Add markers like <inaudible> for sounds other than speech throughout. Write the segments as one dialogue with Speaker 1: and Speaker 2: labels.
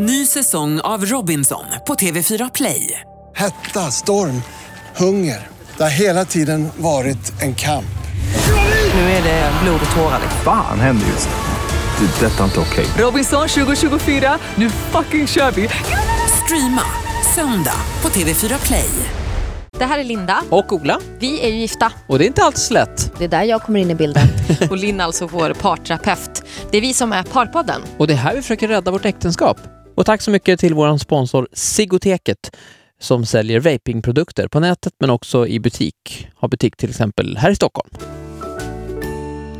Speaker 1: Ny säsong av Robinson på TV4 Play.
Speaker 2: Hetta, storm, hunger. Det har hela tiden varit en kamp.
Speaker 1: Nu är det blod och tårar.
Speaker 3: Fan händer just nu. Det. är Detta är inte okej.
Speaker 1: Robinson 2024, nu fucking kör vi! Streama söndag på TV4 Play.
Speaker 4: Det här är Linda.
Speaker 5: Och Ola.
Speaker 4: Vi är ju gifta.
Speaker 5: Och det är inte alltid så lätt.
Speaker 4: Det är där jag kommer in i bilden. <laughs> och Linn alltså vår parterapeut. Det är vi som är Parpodden.
Speaker 5: Och det är här vi försöker rädda vårt äktenskap. Och tack så mycket till vår sponsor Sigoteket som säljer vapingprodukter på nätet men också i butik. Har butik till exempel här i Stockholm.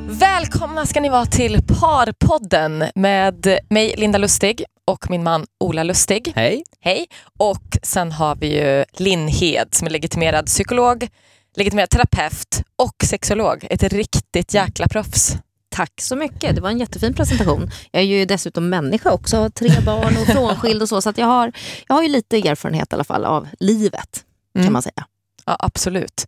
Speaker 4: Välkomna ska ni vara till Parpodden med mig Linda Lustig och min man Ola Lustig.
Speaker 5: Hej.
Speaker 4: Hej. Och sen har vi ju Linn Hed som är legitimerad psykolog, legitimerad terapeut och sexolog. Ett riktigt jäkla proffs.
Speaker 6: Tack så mycket, det var en jättefin presentation. Jag är ju dessutom människa också, har tre barn och frånskild och så, så jag, har, jag har ju lite erfarenhet i alla fall av livet, kan
Speaker 4: Mm.
Speaker 6: man säga.
Speaker 4: Ja, absolut.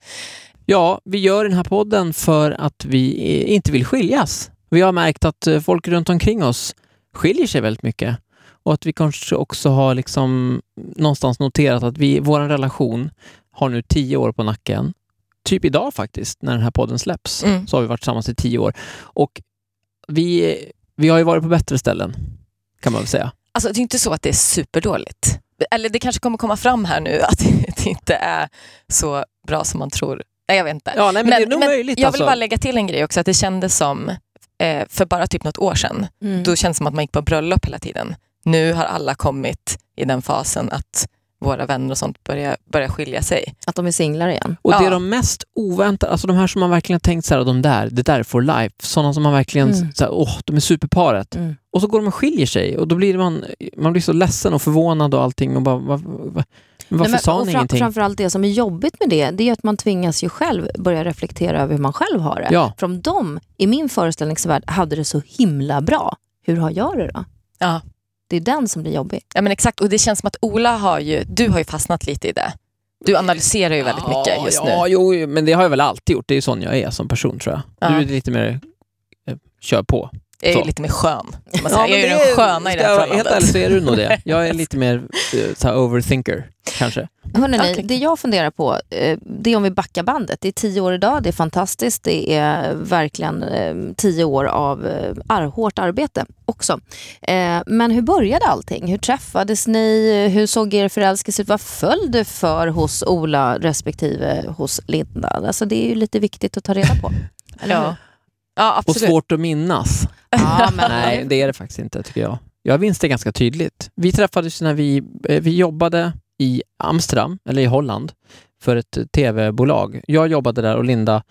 Speaker 5: Ja, vi gör den här podden för att vi inte vill skiljas. Vi har märkt att eh, folk runt omkring oss skiljer sig väldigt mycket. Och att vi kanske också har liksom någonstans noterat att vi, vår relation har nu tio år på nacken. Typ idag faktiskt, när den här podden släpps,
Speaker 4: Mm.
Speaker 5: så har vi varit tillsammans i tio år. Och vi, vi har ju varit på bättre ställen, kan man väl säga.
Speaker 4: Alltså det är inte så att det är superdåligt. Eller det kanske kommer komma fram här nu att <laughs> det inte är så bra som man tror. Nej, jag vet inte.
Speaker 5: Ja, nej, men, det är nog möjligt.
Speaker 4: jag vill
Speaker 5: alltså.
Speaker 4: bara lägga till en grej också, att det kändes som, eh, för bara typ något år sedan,
Speaker 6: Mm.
Speaker 4: då kändes det som att man gick på bröllop hela tiden. Nu har alla kommit i den fasen att våra vänner och sånt börjar, börjar skilja sig.
Speaker 6: Att de är singlar igen.
Speaker 5: Och det är
Speaker 4: Ja.
Speaker 5: de mest oväntade, alltså de här som man verkligen har tänkt så här, de där, det där är for life. Sådana som man verkligen,
Speaker 6: Mm.
Speaker 5: så här, åh, de är superparet.
Speaker 6: Mm.
Speaker 5: Och så går de och skiljer sig och då blir man, man blir så ledsen och förvånad och allting och bara, va, va, men varför
Speaker 6: Nej, men-
Speaker 5: sa
Speaker 6: och
Speaker 5: ni
Speaker 6: fram-
Speaker 5: ingenting?
Speaker 6: Framförallt det som är jobbigt med det, det är att man tvingas ju själv börja reflektera över hur man själv har det.
Speaker 5: Ja.
Speaker 6: För om de, i min föreställningsvärld, hade det så himla bra, hur har jag det då?
Speaker 4: Ja.
Speaker 6: Det är den som blir jobbig.
Speaker 4: Ja men exakt, och det känns som att Ola har ju, du har ju fastnat lite i det. Du analyserar ju väldigt mycket just
Speaker 5: ja,
Speaker 4: nu.
Speaker 5: jo, men det har jag väl alltid gjort. Det är sån jag är som person tror jag.
Speaker 4: Ja.
Speaker 5: Du är lite mer, eh, kör på.
Speaker 4: Jag är ju
Speaker 5: Så.
Speaker 4: lite mer skön. Man
Speaker 5: Ja,
Speaker 4: säga. jag är ju
Speaker 5: det
Speaker 4: den sköna i det här
Speaker 5: vara Helt ärligt
Speaker 4: förhållandet.
Speaker 5: så är du nog det. <laughs> Jag är lite mer eh, så här overthinker, kanske.
Speaker 6: Hörrni,
Speaker 4: Okej.
Speaker 6: det jag funderar på, eh, det är om vi backar bandet. Det är tio år idag, det är fantastiskt. Det är verkligen eh, tio år av eh, hårt arbete också. Eh, Men hur började allting? Hur träffades ni? Hur såg er förälskelse ut? Vad föll det för hos Ola respektive hos Linda? Alltså det är ju lite viktigt att ta reda på. <laughs>
Speaker 4: Ja. ja,
Speaker 5: Och
Speaker 4: absolut.
Speaker 5: svårt att minnas.
Speaker 6: Ja, <laughs> men,
Speaker 5: Nej, det är det faktiskt inte tycker jag. Jag minns det ganska tydligt. Vi träffades när vi, eh, vi jobbade i Amsterdam, eller i Holland, för ett tv-bolag. Jag jobbade där och Linda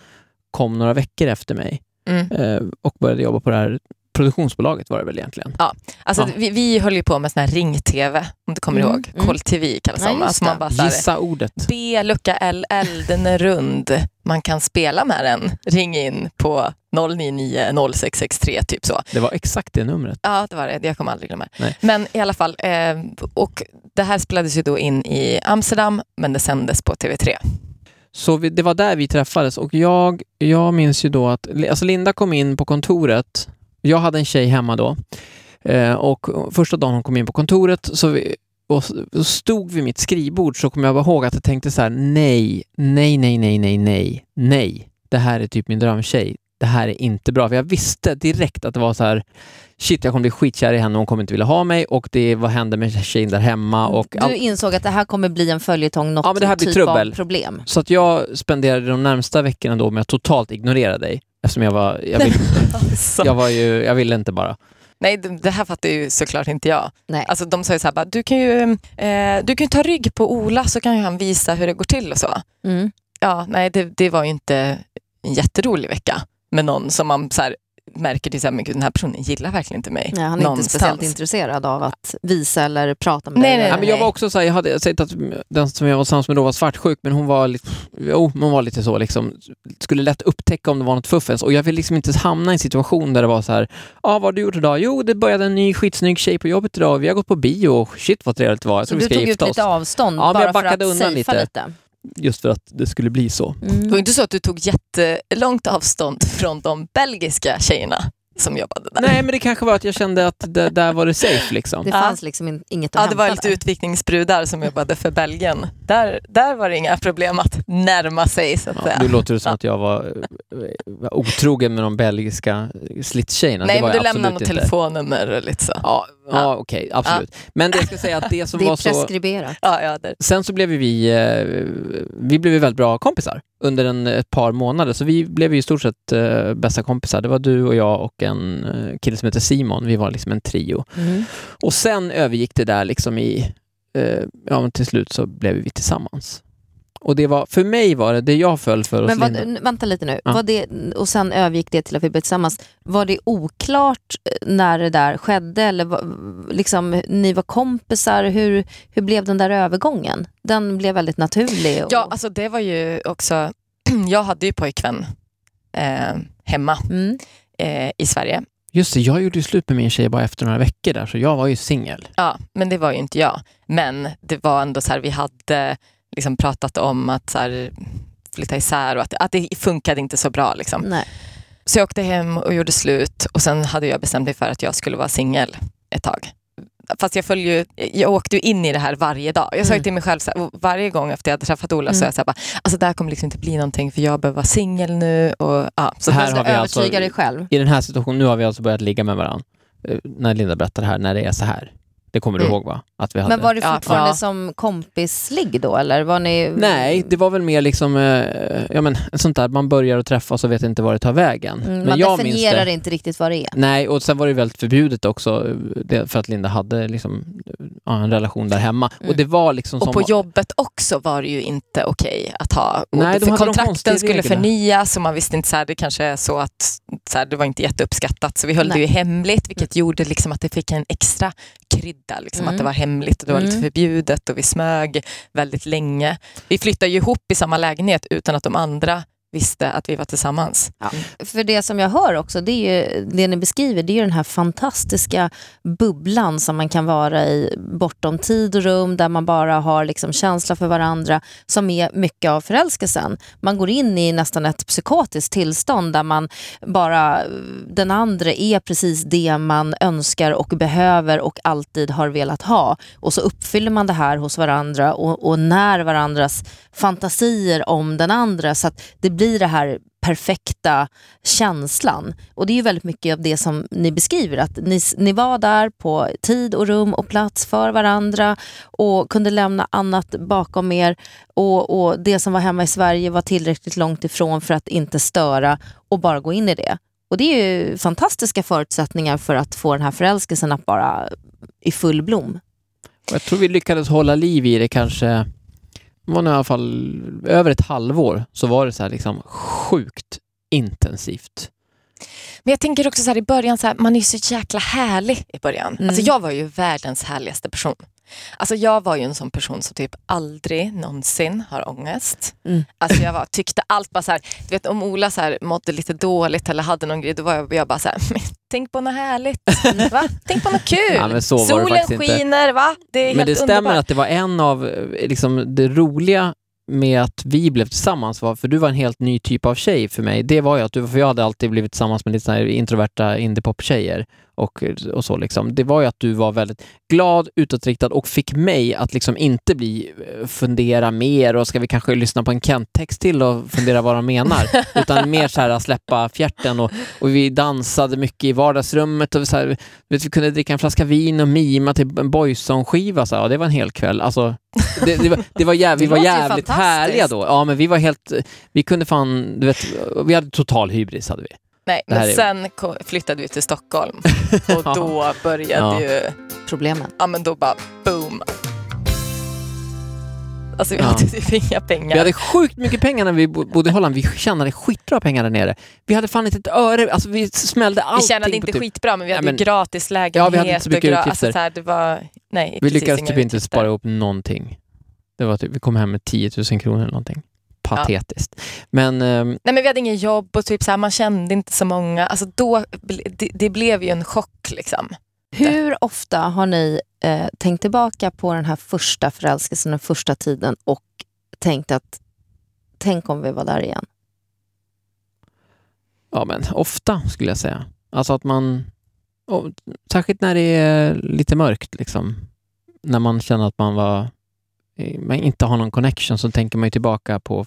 Speaker 5: kom några veckor efter mig
Speaker 4: Mm.
Speaker 5: eh, och började jobba på det här produktionsbolaget var det väl egentligen.
Speaker 4: Alltså,
Speaker 5: Ja.
Speaker 4: vi, vi höll ju på med sån här ring-tv, om du kommer
Speaker 6: Mm,
Speaker 4: ihåg.
Speaker 6: mm.
Speaker 4: Koll-TV kallas
Speaker 6: Ja,
Speaker 4: det. Alltså, man
Speaker 6: det.
Speaker 4: bara så här,
Speaker 5: Gissa ordet.
Speaker 4: B, lucka L, L, den är rund. Man kan spela med den. Ring in på 099 0663, typ så.
Speaker 5: Det var exakt det numret.
Speaker 4: Ja, det var det. Jag kommer aldrig glömma det. Men i alla fall, eh, och det här spelades ju då in i Amsterdam, men det sändes på TV3.
Speaker 5: Så vi, det var där vi träffades och jag, jag minns ju då att alltså Linda kom in på kontoret. Jag hade en tjej hemma då eh, och första dagen hon kom in på kontoret så vi, och så stod vid mitt skrivbord så kommer jag ihåg att jag tänkte så här: nej, nej, nej, nej, nej, nej, nej. Det här är typ min drömtjej. Det här är inte bra. För jag visste direkt att det var så här, shit, jag kommer bli skitkär i henne och hon kommer inte vilja ha mig och det vad hände med tjejen där hemma och
Speaker 6: Du
Speaker 5: allt.
Speaker 6: insåg att det här kommer bli en följetong, något
Speaker 5: Ja, men det här blir
Speaker 6: typ
Speaker 5: trubbel.
Speaker 6: av problem.
Speaker 5: Så att jag spenderade de närmsta veckorna då med att totalt ignorera dig. Eftersom jag var, jag, vill, <laughs>
Speaker 4: Alltså.
Speaker 5: jag var ju, jag ville inte bara.
Speaker 4: Nej, det, här fattar ju såklart inte jag.
Speaker 6: Nej.
Speaker 4: Alltså, de sa ju så här, bara, du kan ju, eh, du kan ju ta rygg på Ola så kan ju han visa hur det går till och så.
Speaker 6: Mm.
Speaker 4: Ja, nej, det, det var ju inte en jätterolig vecka med någon som man så här, märker till men gud, den här personen gillar verkligen inte mig.
Speaker 6: Nej, han är
Speaker 4: någonstans.
Speaker 6: inte speciellt intresserad av att visa eller prata med
Speaker 4: Nej,
Speaker 6: dig.
Speaker 4: nej,
Speaker 5: Ja, men jag var också så här, jag hade sett att den som jag var tillsammans med då var svartsjuk, men hon var lite, jo, hon var lite så liksom, skulle lätt upptäcka om det var något fuffens och jag vill liksom inte hamna i en situation där det var så här, ja vad har du gjort idag? Jo, det började en ny skitsnygg tjej på jobbet idag vi har gått på bio och shit vad trevligt det var. Jag
Speaker 6: Så
Speaker 5: tror vi
Speaker 6: du
Speaker 5: ska
Speaker 6: tog ut
Speaker 5: gifta oss.
Speaker 6: lite avstånd
Speaker 5: Ja,
Speaker 6: bara
Speaker 5: jag
Speaker 6: för att safea
Speaker 5: lite.
Speaker 6: lite.
Speaker 5: Just för att det skulle bli så.
Speaker 4: Det var
Speaker 6: Mm.
Speaker 4: inte så att du tog jättelångt avstånd från de belgiska tjejerna som jobbade där.
Speaker 5: Nej, men det kanske var att jag kände att det, där var det safe liksom.
Speaker 6: Det
Speaker 4: Ja.
Speaker 6: fanns liksom in, inget att
Speaker 4: Ja, det var lite
Speaker 6: där.
Speaker 4: utvikningsbrudar som jobbade för Belgien. Där, där var det inga problem att närma sig så att
Speaker 5: Ja,
Speaker 4: säga.
Speaker 5: nu låter det som att jag var, var otrogen med de belgiska slitstjejerna.
Speaker 4: Nej,
Speaker 5: det var
Speaker 4: men du lämnade något telefonnummer och lite så.
Speaker 5: Ja, ja okej, absolut. Men det jag ska säga att det som
Speaker 6: Det är
Speaker 5: var så...
Speaker 6: preskriberat.
Speaker 4: Ja, ja, där.
Speaker 5: Sen så blev vi, eh, vi blev väldigt bra kompisar under en, ett par månader. Så vi blev ju i stort sett eh, bästa kompisar. Det var du och jag och en eh, kille som heter Simon. Vi var liksom en trio.
Speaker 6: Mm.
Speaker 5: Och sen övergick det där liksom i, eh, ja men till slut så blev vi tillsammans. Och det var, för mig var det, det jag föll för
Speaker 6: Men vad, vänta lite nu,
Speaker 5: Ja.
Speaker 6: var det, och sen övergick det till att vi blev tillsammans. Var det oklart eh, när det där skedde eller var, liksom, ni var kompisar? Hur, hur blev den där övergången? Den blev väldigt naturlig. Och,
Speaker 4: Ja, alltså det var ju också... <clears throat> Jag hade ju pojkvän eh, hemma
Speaker 6: mm.
Speaker 4: eh, i Sverige.
Speaker 5: Just det, jag gjorde ju slut med min tjej bara efter några veckor där, så jag var ju singel.
Speaker 4: Ja, men det var ju inte jag. Men det var ändå så här, vi hade liksom pratat om att så här, flytta isär och att, att det funkade inte så bra. Liksom.
Speaker 6: Nej.
Speaker 4: Så jag åkte hem och gjorde slut och sen hade jag bestämt mig för att jag skulle vara singel ett tag. Fast jag, följer ju, jag åkte ju in i det här varje dag. Jag sa
Speaker 6: Mm.
Speaker 4: till mig själv, så här, varje gång efter jag hade träffat Ola, så
Speaker 6: Mm.
Speaker 4: jag så här, bara, alltså det här kommer liksom inte bli någonting för jag behöver vara singel nu. Och, ja, så
Speaker 5: Här
Speaker 6: Så
Speaker 5: har vi alltså-
Speaker 6: övertyga dig själv.
Speaker 5: I den här situationen, nu har vi alltså börjat ligga med varandra. Eh, När Linda berättade det här, när det är så här. Det kommer du
Speaker 4: Mm.
Speaker 5: ihåg va? Att vi hade...
Speaker 6: Men var det fortfarande
Speaker 4: ja.
Speaker 6: som kompisligg då eller var ni...
Speaker 5: Nej, det var väl mer liksom, eh, ja men <laughs> sånt där, man börjar att träffas och vet inte var det tar vägen.
Speaker 6: Mm,
Speaker 5: men
Speaker 6: man
Speaker 5: jag
Speaker 6: definierar
Speaker 5: det.
Speaker 6: inte riktigt vad det är.
Speaker 5: Nej, och sen var det väldigt förbjudet också, det, för att Linda hade liksom, ja, en relation där hemma.
Speaker 6: Mm.
Speaker 5: Och det var liksom
Speaker 4: Och
Speaker 5: som...
Speaker 4: på jobbet också var det ju inte okej att ha.
Speaker 5: Nej,
Speaker 4: för kontrakten skulle förnyas och man visste inte, så här, det kanske är så att så här, det var inte jätteuppskattat. Så vi höll
Speaker 6: Nej.
Speaker 4: det ju hemligt vilket gjorde liksom att det fick en extra krydda. Liksom,
Speaker 6: Mm.
Speaker 4: Att det var hemligt och det var lite
Speaker 6: Mm.
Speaker 4: förbjudet och vi smög väldigt länge. Vi flyttade ju ihop i samma lägenhet utan att de andra visste att vi var tillsammans.
Speaker 6: Ja. För det som jag hör också, det är ju, det ni beskriver, det är ju den här fantastiska bubblan som man kan vara i bortom tid och rum, där man bara har liksom känsla för varandra, som är mycket av förälskelsen. Man går in i nästan ett psykotiskt tillstånd där man bara, den andra är precis det man önskar och behöver och alltid har velat ha. Och så uppfyller man det här hos varandra och, och när varandras fantasier om den andra så att det blir det här perfekta känslan. Och det är ju väldigt mycket av det som ni beskriver, att ni, ni var där på tid och rum och plats för varandra och kunde lämna annat bakom er och, och det som var hemma i Sverige var tillräckligt långt ifrån för att inte störa och bara gå in i det. Och det är ju fantastiska förutsättningar för att få den här förälskelsen att bara i full blom.
Speaker 5: Jag tror vi lyckades hålla liv i det kanske, var nog i alla fall över ett halvår, så var det så här liksom sjukt intensivt.
Speaker 4: Men jag tänker också så här i början, så här, man är ju så jäkla härlig i början.
Speaker 6: Mm.
Speaker 4: Alltså jag var ju världens härligaste person. Alltså jag var ju en sån person som typ aldrig någonsin har ångest.
Speaker 6: Mm.
Speaker 4: Alltså jag var, tyckte allt bara så här, du vet om Ola så här, mådde lite dåligt eller hade någon grej, då var jag, jag bara så här, "Men tänk på något härligt. Va? Tänk på något kul.
Speaker 5: Ja,
Speaker 4: Solen
Speaker 5: inte.
Speaker 4: skiner, va? Det är
Speaker 5: Men
Speaker 4: helt
Speaker 5: det stämmer
Speaker 4: underbart.
Speaker 5: att det var en av, eh, liksom det roliga med att vi blev tillsammans var, för du var en helt ny typ av tjej för mig, det var ju att du, för jag hade alltid blivit tillsammans med lite såna här introverta indiepop-tjejer och, och så liksom. Det var ju att du var väldigt glad, utåtriktad och fick mig att liksom inte bli, eh, fundera mer och ska vi kanske lyssna på en Kent-text till och fundera vad de menar, <laughs> utan mer så här släppa fjärten och, och vi dansade mycket i vardagsrummet och så här, vet, vi kunde dricka en flaska vin och mima till en Boyzone-skiva, så här, ja, det var en hel kväll. Alltså, det, det, var, det var jäv, vi var jävligt härliga då. Ja, men vi var helt, vi kunde fan, du vet, vi hade total hybris hade vi.
Speaker 4: Nej, men
Speaker 5: är-
Speaker 4: sen flyttade vi till Stockholm <laughs> och då började
Speaker 5: Ja.
Speaker 4: ju,
Speaker 6: Problemen.
Speaker 4: ja men då bara boom. Alltså vi
Speaker 5: Ja.
Speaker 4: hade typ inga pengar.
Speaker 5: Vi hade sjukt mycket pengar när vi bo- bodde i Holland, vi tjänade skitbra pengar där nere. Vi hade fan inte ett öre, alltså vi smällde
Speaker 4: Vi
Speaker 5: allting
Speaker 4: tjänade
Speaker 5: på
Speaker 4: inte
Speaker 5: typ-
Speaker 4: skitbra men vi hade
Speaker 5: men-
Speaker 4: ju gratis lägenhet.
Speaker 5: Ja, vi hade inte så mycket utgifter.
Speaker 4: Alltså, så här, det var, nej,
Speaker 5: Vi lyckades typ inte
Speaker 4: utgifter.
Speaker 5: spara ihop någonting. Det var typ, vi kom hem med 10 000 kronor eller någonting. Patetiskt. Men ehm,
Speaker 4: Nej men vi hade ingen jobb och typ så här, man kände inte så många. Alltså då, det, det blev ju en chock liksom.
Speaker 6: Hur ofta har ni eh, tänkt tillbaka på den här första förälskelsen, den första tiden och tänkt att tänk om vi var där igen?
Speaker 5: Ja, men ofta skulle jag säga. Alltså att man, och, särskilt när det är lite mörkt liksom, när man känner att man var, man inte har någon connection så tänker man ju tillbaka på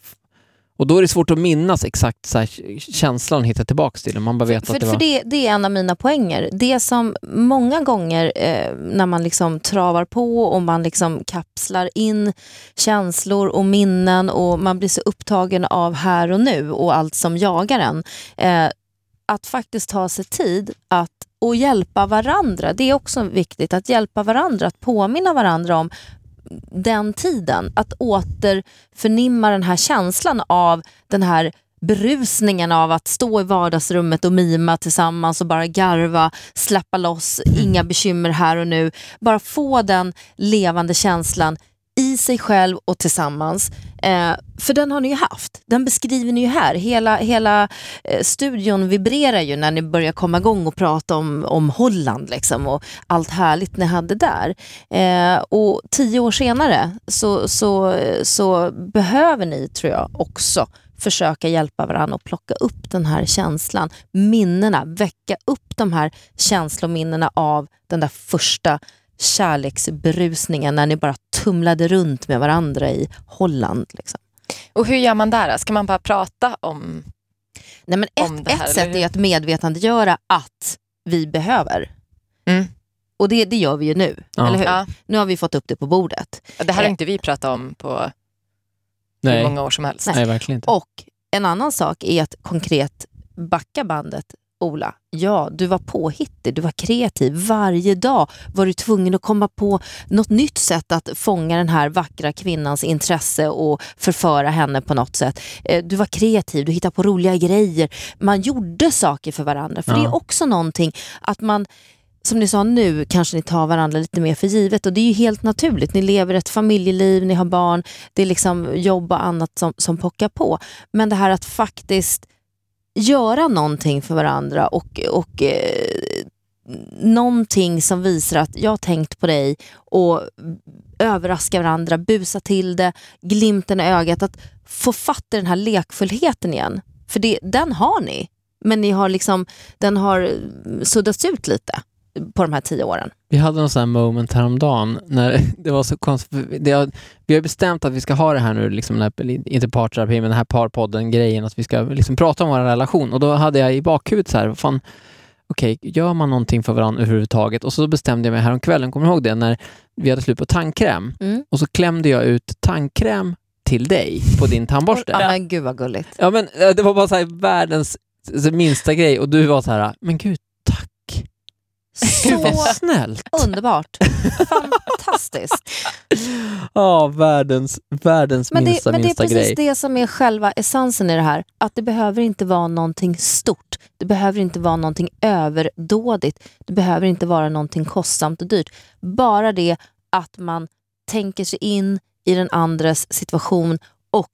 Speaker 5: och då är det svårt att minnas exakt så här, känslan hitta tillbaka till. Man bara vet
Speaker 6: för,
Speaker 5: att det
Speaker 6: för
Speaker 5: var...
Speaker 6: det, det är en av mina poänger. Det som många gånger eh, när man liksom travar på och man liksom kapslar in känslor och minnen och man blir så upptagen av här och nu och allt som jagar en. Eh, att faktiskt ta sig tid att och hjälpa varandra. Det är också viktigt att hjälpa varandra, att påminna varandra om den tiden. Att återförnimma den här känslan av den här berusningen av att stå i vardagsrummet och mima tillsammans och bara garva, släppa loss, inga bekymmer här och nu. Bara få den levande känslan i sig själv och tillsammans. Eh, för den har ni ju haft. Den beskriver ni ju här. Hela, hela eh, studion vibrerar ju när ni börjar komma igång och prata om, om Holland liksom, och allt härligt ni hade där. Eh, och tio år senare så, så, så behöver ni, tror jag, också försöka hjälpa varandra och plocka upp den här känslan, minnena, väcka upp de här känslominnena av den där första kärleksberusningen när ni bara tumlade runt med varandra i Holland. Liksom.
Speaker 4: Och hur gör man där? Ska man bara prata om...
Speaker 6: Nej, men
Speaker 4: Om
Speaker 6: ett
Speaker 4: det här,
Speaker 6: ett sätt är att medvetandegöra att vi behöver.
Speaker 4: Mm.
Speaker 6: Och det, det gör vi ju nu,
Speaker 5: Ja.
Speaker 6: eller hur?
Speaker 4: Ja,
Speaker 6: Nu har vi fått upp det på bordet.
Speaker 4: det här har
Speaker 6: Eh.
Speaker 4: inte vi pratat om på hur
Speaker 5: Nej.
Speaker 4: många år som helst.
Speaker 5: Nej, verkligen inte.
Speaker 6: Och en annan sak är att konkret backa bandet. Ola, ja, du var påhittig, du var kreativ. Varje dag var du tvungen att komma på något nytt sätt att fånga den här vackra kvinnans intresse och förföra henne på något sätt. Eh, Du var kreativ, du hittade på roliga grejer. Man gjorde saker för varandra. För
Speaker 5: Ja.
Speaker 6: det är också någonting att man som ni sa nu kanske ni tar varandra lite mer för givet och det är ju helt naturligt. Ni lever ett familjeliv, ni har barn, det är liksom jobb och annat som, som pockar på. Men det här att faktiskt göra någonting för varandra och, och eh, någonting som visar att jag har tänkt på dig och överraska varandra, busa till det, glimten i ögat, att få fatt i den här lekfullheten igen. För det, den har ni, men ni har liksom, den har eh, suddats ut lite på de här tio åren.
Speaker 5: Vi hade någon sån här moment häromdagen när <laughs> det var så konstigt. Har, vi har bestämt att vi ska ha det här nu, liksom, här, inte parterapi, men den här parpodden-grejen, att vi ska liksom prata om vår relation. Och då hade jag i bakhuvudet så här, fan, okej, gör man någonting för varandra överhuvudtaget? Och så bestämde jag mig häromkvällen, kommer du ihåg det, när vi hade slut på tandkräm
Speaker 6: Mm.
Speaker 5: och så klämde jag ut tandkräm till dig på din tandborste.
Speaker 6: Ja, men gud vad gulligt.
Speaker 5: Ja men eh, det var bara så här världens så minsta grej och du var så här, men gud
Speaker 6: Så
Speaker 5: snällt.
Speaker 6: underbart. Fantastiskt.
Speaker 5: Ja, världens, världens
Speaker 6: Men det,
Speaker 5: minsta,
Speaker 6: men det är
Speaker 5: minsta
Speaker 6: precis
Speaker 5: grej.
Speaker 6: det som är själva essensen i det här. Att det behöver inte vara någonting stort. Det behöver inte vara någonting överdådigt. Det behöver inte vara någonting kostsamt och dyrt. Bara det att man tänker sig in i den andres situation och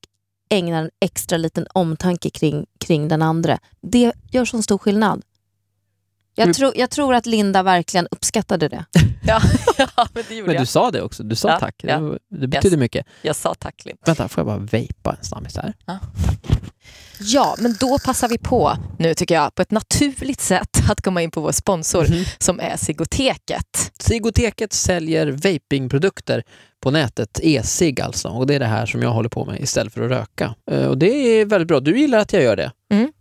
Speaker 6: ägnar en extra liten omtanke kring, kring den andra. Det gör så stor skillnad. Jag, tror jag tror att Linda verkligen uppskattade det. <laughs>
Speaker 4: Ja, <laughs> ja men det gjorde
Speaker 5: Men du
Speaker 4: jag.
Speaker 5: sa det också, du sa
Speaker 4: Ja,
Speaker 5: tack.
Speaker 4: ja.
Speaker 5: Det, det betyder mycket.
Speaker 4: Jag sa tack Linn.
Speaker 5: Vänta, får jag bara vejpa en snabbis här?
Speaker 4: Ja, men då passar vi på nu tycker jag på ett naturligt sätt <laughs> att komma in på vår sponsor
Speaker 5: Mhm.
Speaker 4: som är Sigoteket.
Speaker 5: Sigoteket säljer vapingprodukter på nätet, e-cigg alltså. Och det är det här som jag håller på med istället för att röka. Eh, Och det är väldigt bra. Du gillar att jag gör det.
Speaker 4: Mm.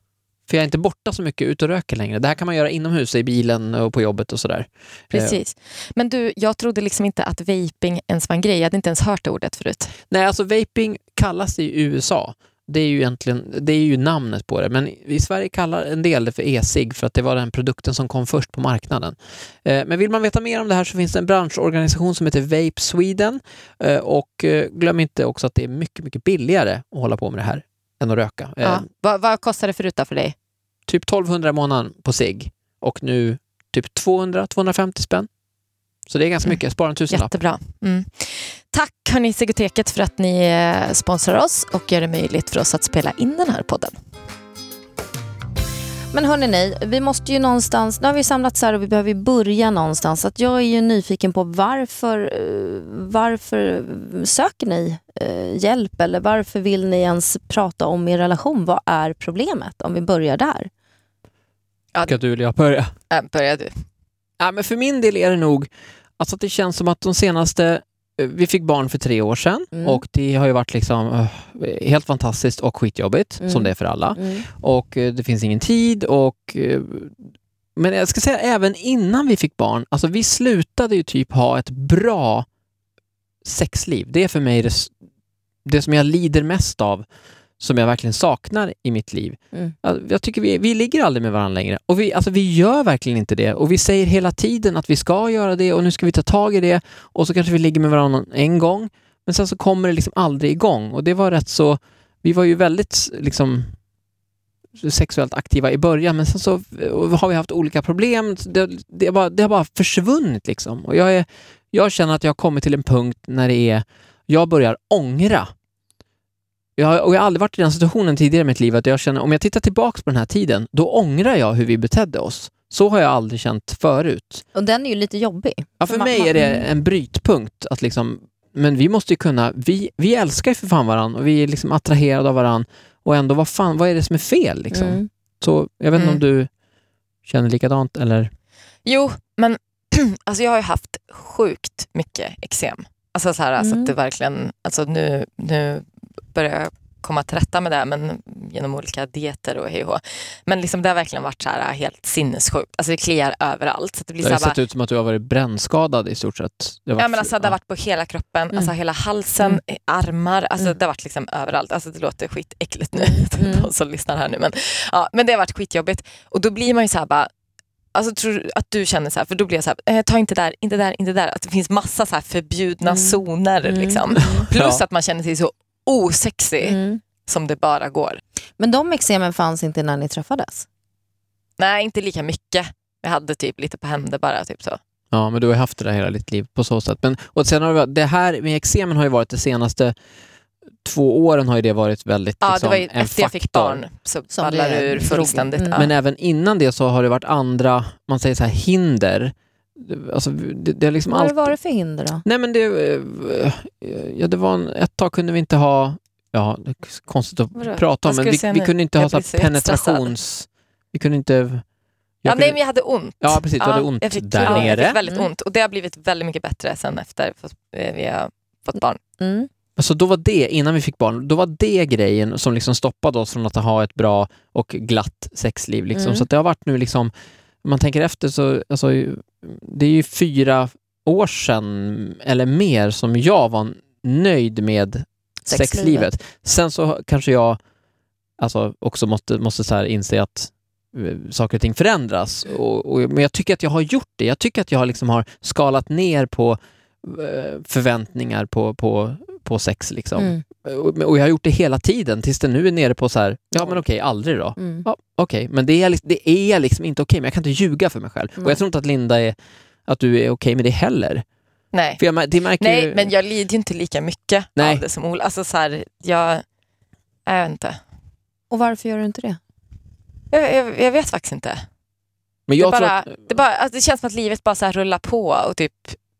Speaker 5: För jag är inte borta så mycket ut och röker längre. Det här kan man göra inomhus, i bilen och på jobbet och sådär.
Speaker 4: Precis. Men du, jag trodde liksom inte att vaping ens var en grej. Jag hade inte ens hört ordet förut.
Speaker 5: Nej, alltså vaping kallas det i USA. Det är ju egentligen, det är ju namnet på det, men i Sverige kallar en del det för e-cigg för att det var den produkten som kom först på marknaden. Eh, Men vill man veta mer om det här så finns det en branschorganisation som heter Vape Sweden Eh, och eh, glöm inte också att det är mycket, mycket billigare att hålla på med det här än att röka. Eh,
Speaker 4: Ja. Vad, vad kostar det förut för dig?
Speaker 5: Typ 1200 i månaden på cigg och nu typ 200-250 spänn. Så det är ganska
Speaker 4: Mm.
Speaker 5: mycket, jag sparar en tusenlapp.
Speaker 4: Jättebra. Mm. Tack hörni Sigoteket för att ni eh, sponsrar oss och gör det möjligt för oss att spela in den här podden.
Speaker 6: Men hörni ni, vi måste ju någonstans, nu har vi samlats här och vi behöver ju börja någonstans. Att jag är ju nyfiken på varför, eh, varför söker ni eh, hjälp eller varför vill ni ens prata om er relation? Vad är problemet? Om vi börjar där.
Speaker 4: Ja,
Speaker 5: Ska du eller jag börja?
Speaker 4: äh, börjar du.
Speaker 5: Ja, men för min del är det nog alltså att det känns som att de senaste vi fick barn för tre år sedan
Speaker 6: Mm.
Speaker 5: och det har ju varit liksom eh, helt fantastiskt och skitjobbigt
Speaker 6: Mm.
Speaker 5: som det är för alla.
Speaker 6: Mm.
Speaker 5: Och eh, det finns ingen tid och eh, men jag ska säga även innan vi fick barn, alltså vi slutade ju typ ha ett bra sexliv. Det är för mig det, det som jag lider mest av, som jag verkligen saknar i mitt liv.
Speaker 6: Mm.
Speaker 5: Ja, Jag tycker vi, vi ligger aldrig med varandra längre. Och vi, alltså vi gör verkligen inte det. Och vi säger hela tiden att vi ska göra det och nu ska vi ta tag i det. Och så kanske vi ligger med varandra en gång. Men sen så kommer det liksom aldrig igång. Och det var rätt så... Vi var ju väldigt liksom sexuellt aktiva i början men sen så har vi haft olika problem. Det, det, har bara, det har bara försvunnit liksom. Och jag, är, jag känner att jag har kommit till en punkt när det är... Jag börjar ångra jag, har- och jag har aldrig varit i den situationen tidigare i mitt liv att jag känner, om jag tittar tillbaks på den här tiden, då ångrar jag hur vi betedde oss. Så har jag aldrig känt förut.
Speaker 6: Och den är ju lite jobbig.
Speaker 5: Ja, för
Speaker 6: Man-
Speaker 5: mig
Speaker 6: man-
Speaker 5: är det en brytpunkt att liksom, men vi måste ju kunna, vi, vi älskar ju för fan varandra och vi är liksom attraherade av varandra och ändå, vad fan, vad är det som är fel liksom?
Speaker 6: Mm.
Speaker 5: Så jag vet inte om
Speaker 4: Mm.
Speaker 5: du känner likadant eller?
Speaker 4: Jo, men <clears throat> alltså jag har ju haft sjukt mycket eksem. Alltså så, här, alltså
Speaker 6: Mm.
Speaker 4: att det verkligen, alltså nu, nu börjar jag komma till rätta med det men genom olika dieter och hej och. Men liksom det har verkligen varit så här helt sinnessjukt. Alltså det kliar överallt. Så det blir
Speaker 5: Det
Speaker 4: så
Speaker 5: har
Speaker 4: här,
Speaker 5: ju sett ut som att du har varit brännskadad i stort sett. Det har
Speaker 4: Ja,
Speaker 5: varit-
Speaker 4: men alltså, det har varit på hela kroppen,
Speaker 6: Mm.
Speaker 4: alltså hela halsen,
Speaker 6: Mm.
Speaker 4: armar, alltså,
Speaker 6: Mm.
Speaker 4: det har varit liksom överallt. Alltså, det låter skitäckligt nu,
Speaker 6: Mm. <laughs>
Speaker 4: de som lyssnar här nu. Men, ja, men det har varit skitjobbigt. Och då blir man ju så här bara, alltså, tror du att du känner så här, för då blir jag så här, eh, ta inte där, inte där, inte där. Att det finns massa så här förbjudna
Speaker 6: Mm.
Speaker 4: zoner.
Speaker 6: Mm.
Speaker 4: Liksom.
Speaker 6: Mm.
Speaker 4: Plus
Speaker 5: Ja.
Speaker 4: att man känner sig så osexig
Speaker 6: Mm.
Speaker 4: som det bara går.
Speaker 6: Men de eksemen fanns inte när ni träffades?
Speaker 4: Nej, inte lika mycket. Jag hade typ lite på händer bara. Typ så.
Speaker 5: Ja, men du har haft det där hela ditt liv på så sätt. Men, och sen har det, varit- det här med eksemen har ju varit de senaste två åren har ju det varit väldigt
Speaker 4: Ja,
Speaker 5: liksom,
Speaker 4: det var ju
Speaker 5: en
Speaker 4: efter jag fick
Speaker 5: faktor.
Speaker 4: barn så
Speaker 6: Som
Speaker 4: ballar
Speaker 6: det
Speaker 4: ur fullständigt.
Speaker 6: Mm.
Speaker 4: Ja.
Speaker 5: Men även innan det så har det varit andra, man säger så här hinder. Alltså, det, det liksom
Speaker 6: Vad har det för hinder då?
Speaker 5: Nej men det, eh, ja, det var en, ett tag kunde vi inte ha, ja det är konstigt att
Speaker 4: Vadå?
Speaker 5: prata om, men vi, vi kunde inte ha så penetrations... Vi kunde inte...
Speaker 4: Ja,
Speaker 5: kunde-
Speaker 4: nej, men jag hade ont.
Speaker 5: Ja, precis, du hade ont
Speaker 4: jag fick,
Speaker 5: där
Speaker 4: ja,
Speaker 5: nere.
Speaker 4: Jag fick väldigt
Speaker 6: Mm.
Speaker 4: ont och det har blivit väldigt mycket bättre sen efter eh, vi har fått barn.
Speaker 6: Mm.
Speaker 5: Alltså då var det, innan vi fick barn, då var det grejen som liksom stoppade oss från att ha ett bra och glatt sexliv. Liksom.
Speaker 6: Mm.
Speaker 5: Så det har varit nu liksom, om man tänker efter så, alltså, det är ju fyra år sedan eller mer som jag var nöjd med
Speaker 6: Sexlivet.
Speaker 5: sexlivet. Sen så kanske jag alltså, också måste, måste så här inse att eh, saker och ting förändras. Och, och, men jag tycker att jag har gjort det. Jag tycker att jag liksom har skalat ner på eh, förväntningar på, på, på sex. Liksom.
Speaker 6: Mm.
Speaker 5: Och, och jag har gjort det hela tiden tills det nu är nere på så här, ja men okej, aldrig då.
Speaker 6: Mm.
Speaker 5: Ja, okej, men det är, det är liksom inte okej, men jag kan inte ljuga för mig själv. Och
Speaker 6: Nej.
Speaker 5: jag tror inte att Linda är, att du är okej med det heller.
Speaker 4: Nej,
Speaker 5: För jag, det märker
Speaker 4: nej
Speaker 5: ju,
Speaker 4: men jag lider ju inte lika mycket
Speaker 5: Nej.
Speaker 4: av det som Ola. Alltså, så här, jag, jag vet inte.
Speaker 6: Och varför gör du inte det?
Speaker 4: Jag, jag, jag vet faktiskt inte.
Speaker 5: men
Speaker 4: Det,
Speaker 5: jag tror
Speaker 4: bara,
Speaker 5: att,
Speaker 4: det, bara, alltså, det känns som att livet bara så här rullar på och typ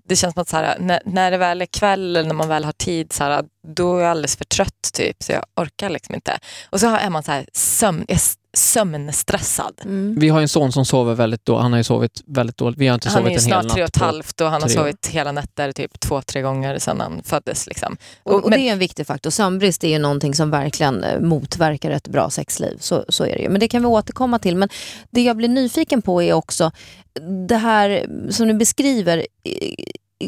Speaker 4: det känns som att så här, när, när det väl är kväll eller när man väl har tid, så här, då är jag alldeles för trött typ, så jag orkar liksom inte. Och så är man så här sömn, jag sömnstressad.
Speaker 6: Mm.
Speaker 5: vi har ju en son som sover väldigt dåligt, han har ju sovit väldigt dåligt. Vi har inte
Speaker 4: Han är
Speaker 5: sovit
Speaker 4: ju
Speaker 5: en hel
Speaker 4: snart tre och ett halvt och han har
Speaker 5: tre
Speaker 4: sovit hela nätter typ två, tre gånger sedan han föddes. Liksom.
Speaker 6: Och, och
Speaker 4: men-
Speaker 6: det är en viktig faktor. Sömnbrist är ju någonting som verkligen eh, motverkar ett bra sexliv. Så, så är det ju. Men det kan vi återkomma till. Men det jag blir nyfiken på är också det här som du beskriver.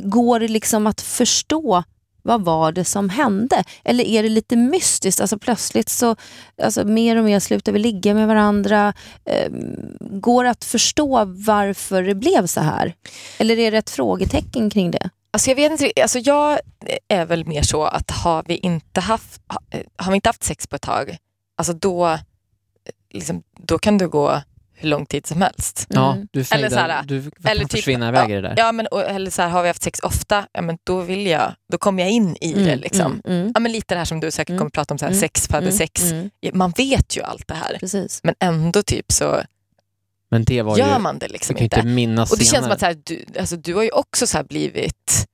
Speaker 6: Går det liksom att förstå vad var det som hände? Eller är det lite mystiskt? Alltså plötsligt så, alltså mer och mer slutar vi ligga med varandra. Eh, går det att förstå varför det blev så här? Eller är det ett frågetecken kring det?
Speaker 4: Alltså jag vet inte, alltså jag är väl mer så att har vi inte haft, eh, har vi inte haft sex på ett tag, alltså då, eh, liksom, då kan det gå hur lång tid som helst.
Speaker 5: Ja,
Speaker 6: Mm.
Speaker 5: du,
Speaker 4: Eller
Speaker 5: fejdar,
Speaker 4: så här,
Speaker 5: du
Speaker 4: eller typ-
Speaker 5: försvinna iväg i det där.
Speaker 4: Ja, men, och- eller så här, har vi haft sex ofta, ja, men då vill jag, då kommer jag in i det. Liksom.
Speaker 6: Mm, mm,
Speaker 4: Ja, men lite det här som du säkert
Speaker 6: Mm.
Speaker 4: kommer att prata om, så här,
Speaker 6: Mm.
Speaker 4: sex föder
Speaker 6: mm,
Speaker 4: sex.
Speaker 6: mm,
Speaker 4: Man vet ju allt det här,
Speaker 6: precis.
Speaker 4: men ändå typ så
Speaker 5: Men det var
Speaker 4: gör
Speaker 5: ju,
Speaker 4: man det
Speaker 5: du
Speaker 4: liksom inte.
Speaker 5: inte minnas
Speaker 4: Och det känns som att så här, du, alltså, du har ju också så här blivit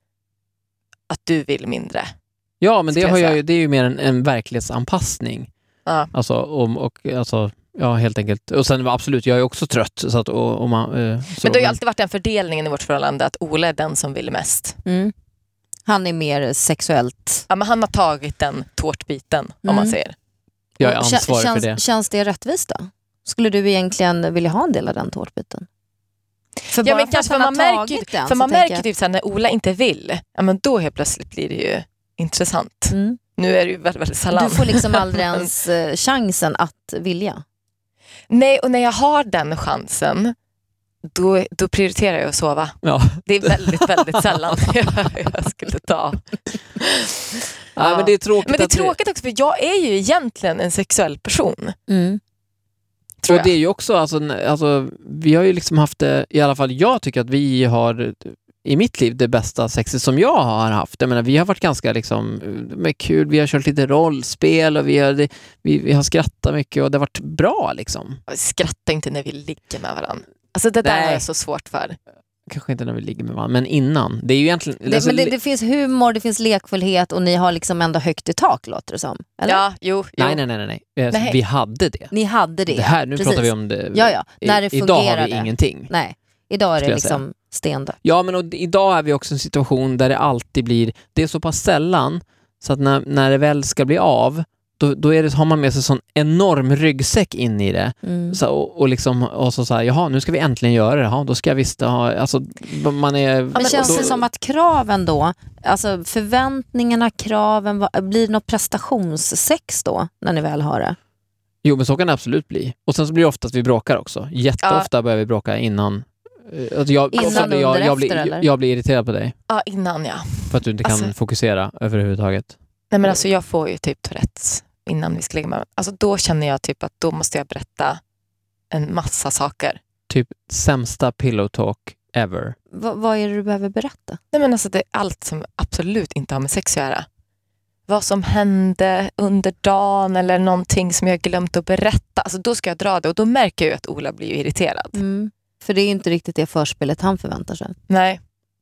Speaker 4: att du vill mindre.
Speaker 5: Ja, men det,
Speaker 4: jag
Speaker 5: har jag, det är ju mer en, en verklighetsanpassning.
Speaker 4: Ja.
Speaker 5: Alltså, om, och, alltså, ja, helt enkelt. Och sen absolut, jag är också trött. Så att, och, och man, eh, så,
Speaker 4: Men det har ju alltid varit den fördelningen i vårt förhållande att Ola är den som vill mest.
Speaker 6: Mm. Han är mer sexuellt...
Speaker 4: Ja, men han har tagit den tårtbiten om man
Speaker 6: Mm.
Speaker 4: säger.
Speaker 5: jag är ansvarig
Speaker 6: känns,
Speaker 5: för det.
Speaker 6: Känns det rättvist då? Skulle du egentligen vilja ha en del av den tårtbiten? För
Speaker 4: Ja,
Speaker 6: bara
Speaker 4: men
Speaker 6: för
Speaker 4: kanske
Speaker 6: att
Speaker 4: för man märker,
Speaker 6: den
Speaker 4: för
Speaker 6: så
Speaker 4: man märker typ såhär, när Ola inte vill, ja, men då helt plötsligt blir det ju intressant.
Speaker 6: Mm.
Speaker 4: Nu är det ju väldigt, väldigt sällan.
Speaker 6: Du får liksom aldrig <laughs> ens eh, chansen att vilja.
Speaker 4: Nej, och när jag har den chansen, då, då prioriterar jag att sova.
Speaker 5: Ja.
Speaker 4: Det är väldigt, väldigt sällan <laughs> jag, jag skulle ta.
Speaker 5: Ja. men det är tråkigt,
Speaker 4: Men det är tråkigt också, för jag är ju egentligen en sexuell person.
Speaker 6: Mm.
Speaker 4: Tror
Speaker 5: och det är ju också, alltså, alltså, vi har ju liksom haft det, i alla fall jag tycker att vi har i mitt liv det bästa sexet som jag har haft. Jag menar, vi har varit ganska liksom, med kul, vi har kört lite rollspel och vi har, det, vi, vi har skrattat mycket och det har varit bra liksom.
Speaker 4: Skratta inte när vi ligger med varandra. Alltså det där
Speaker 5: Nej.
Speaker 4: har jag så svårt för.
Speaker 5: Kanske inte när vi ligger med varandra, men innan. Det är ju egentligen...
Speaker 6: Det,
Speaker 5: alltså,
Speaker 6: men det, det finns humor, det finns lekfullhet och ni har liksom ändå högt i tak låter det som. Eller?
Speaker 4: Ja, jo, jo.
Speaker 5: nej, nej, nej, nej. nej.
Speaker 4: Nej.
Speaker 5: Vi hade det.
Speaker 6: Ni hade det.
Speaker 5: Det här, nu
Speaker 6: precis.
Speaker 5: pratar vi om det.
Speaker 6: Ja, ja, när det
Speaker 5: idag har vi ingenting.
Speaker 6: Nej, idag är det liksom stendött.
Speaker 5: Ja, men och, idag är vi också i en situation där det alltid blir, det är så pass sällan så att när, när det väl ska bli av, då, då är det, har man med sig sån enorm ryggsäck in i det.
Speaker 6: Mm.
Speaker 5: Så, och, och, liksom, och så, så här, jaha, nu ska vi äntligen göra det. Ja, då ska jag visst ha, alltså, man är...
Speaker 6: Men känns
Speaker 5: då,
Speaker 6: det som att kraven då, alltså förväntningarna, kraven, blir det något prestationssex då när ni väl har det?
Speaker 5: Jo, men så kan det absolut bli. Och sen så blir det ofta att vi bråkar också. Jätteofta börjar vi bråka innan. Eh, Att jag,
Speaker 6: Innan,
Speaker 5: ofta blir jag,
Speaker 6: under,
Speaker 5: jag, blir,
Speaker 6: efter, eller?
Speaker 5: jag blir irriterad på dig
Speaker 4: Ja, innan ja.
Speaker 5: för att du inte kan
Speaker 4: Alltså-
Speaker 5: fokusera överhuvudtaget.
Speaker 4: Nej, men alltså, jag får ju typ Tourettes innan vi ska lägga med varandra. Alltså, Då känner jag typ att då måste jag berätta en massa saker.
Speaker 5: Typ sämsta pillow talk ever.
Speaker 6: Va, vad är det du behöver berätta?
Speaker 4: Nej, men alltså, det är allt som absolut inte har med sex att göra. Vad som hände under dagen eller någonting som jag glömt att berätta. Alltså, då ska jag dra det och då märker jag ju att Ola blir ju irriterad.
Speaker 6: Mm. För det är ju inte riktigt det förspelet han förväntar sig.
Speaker 4: Nej.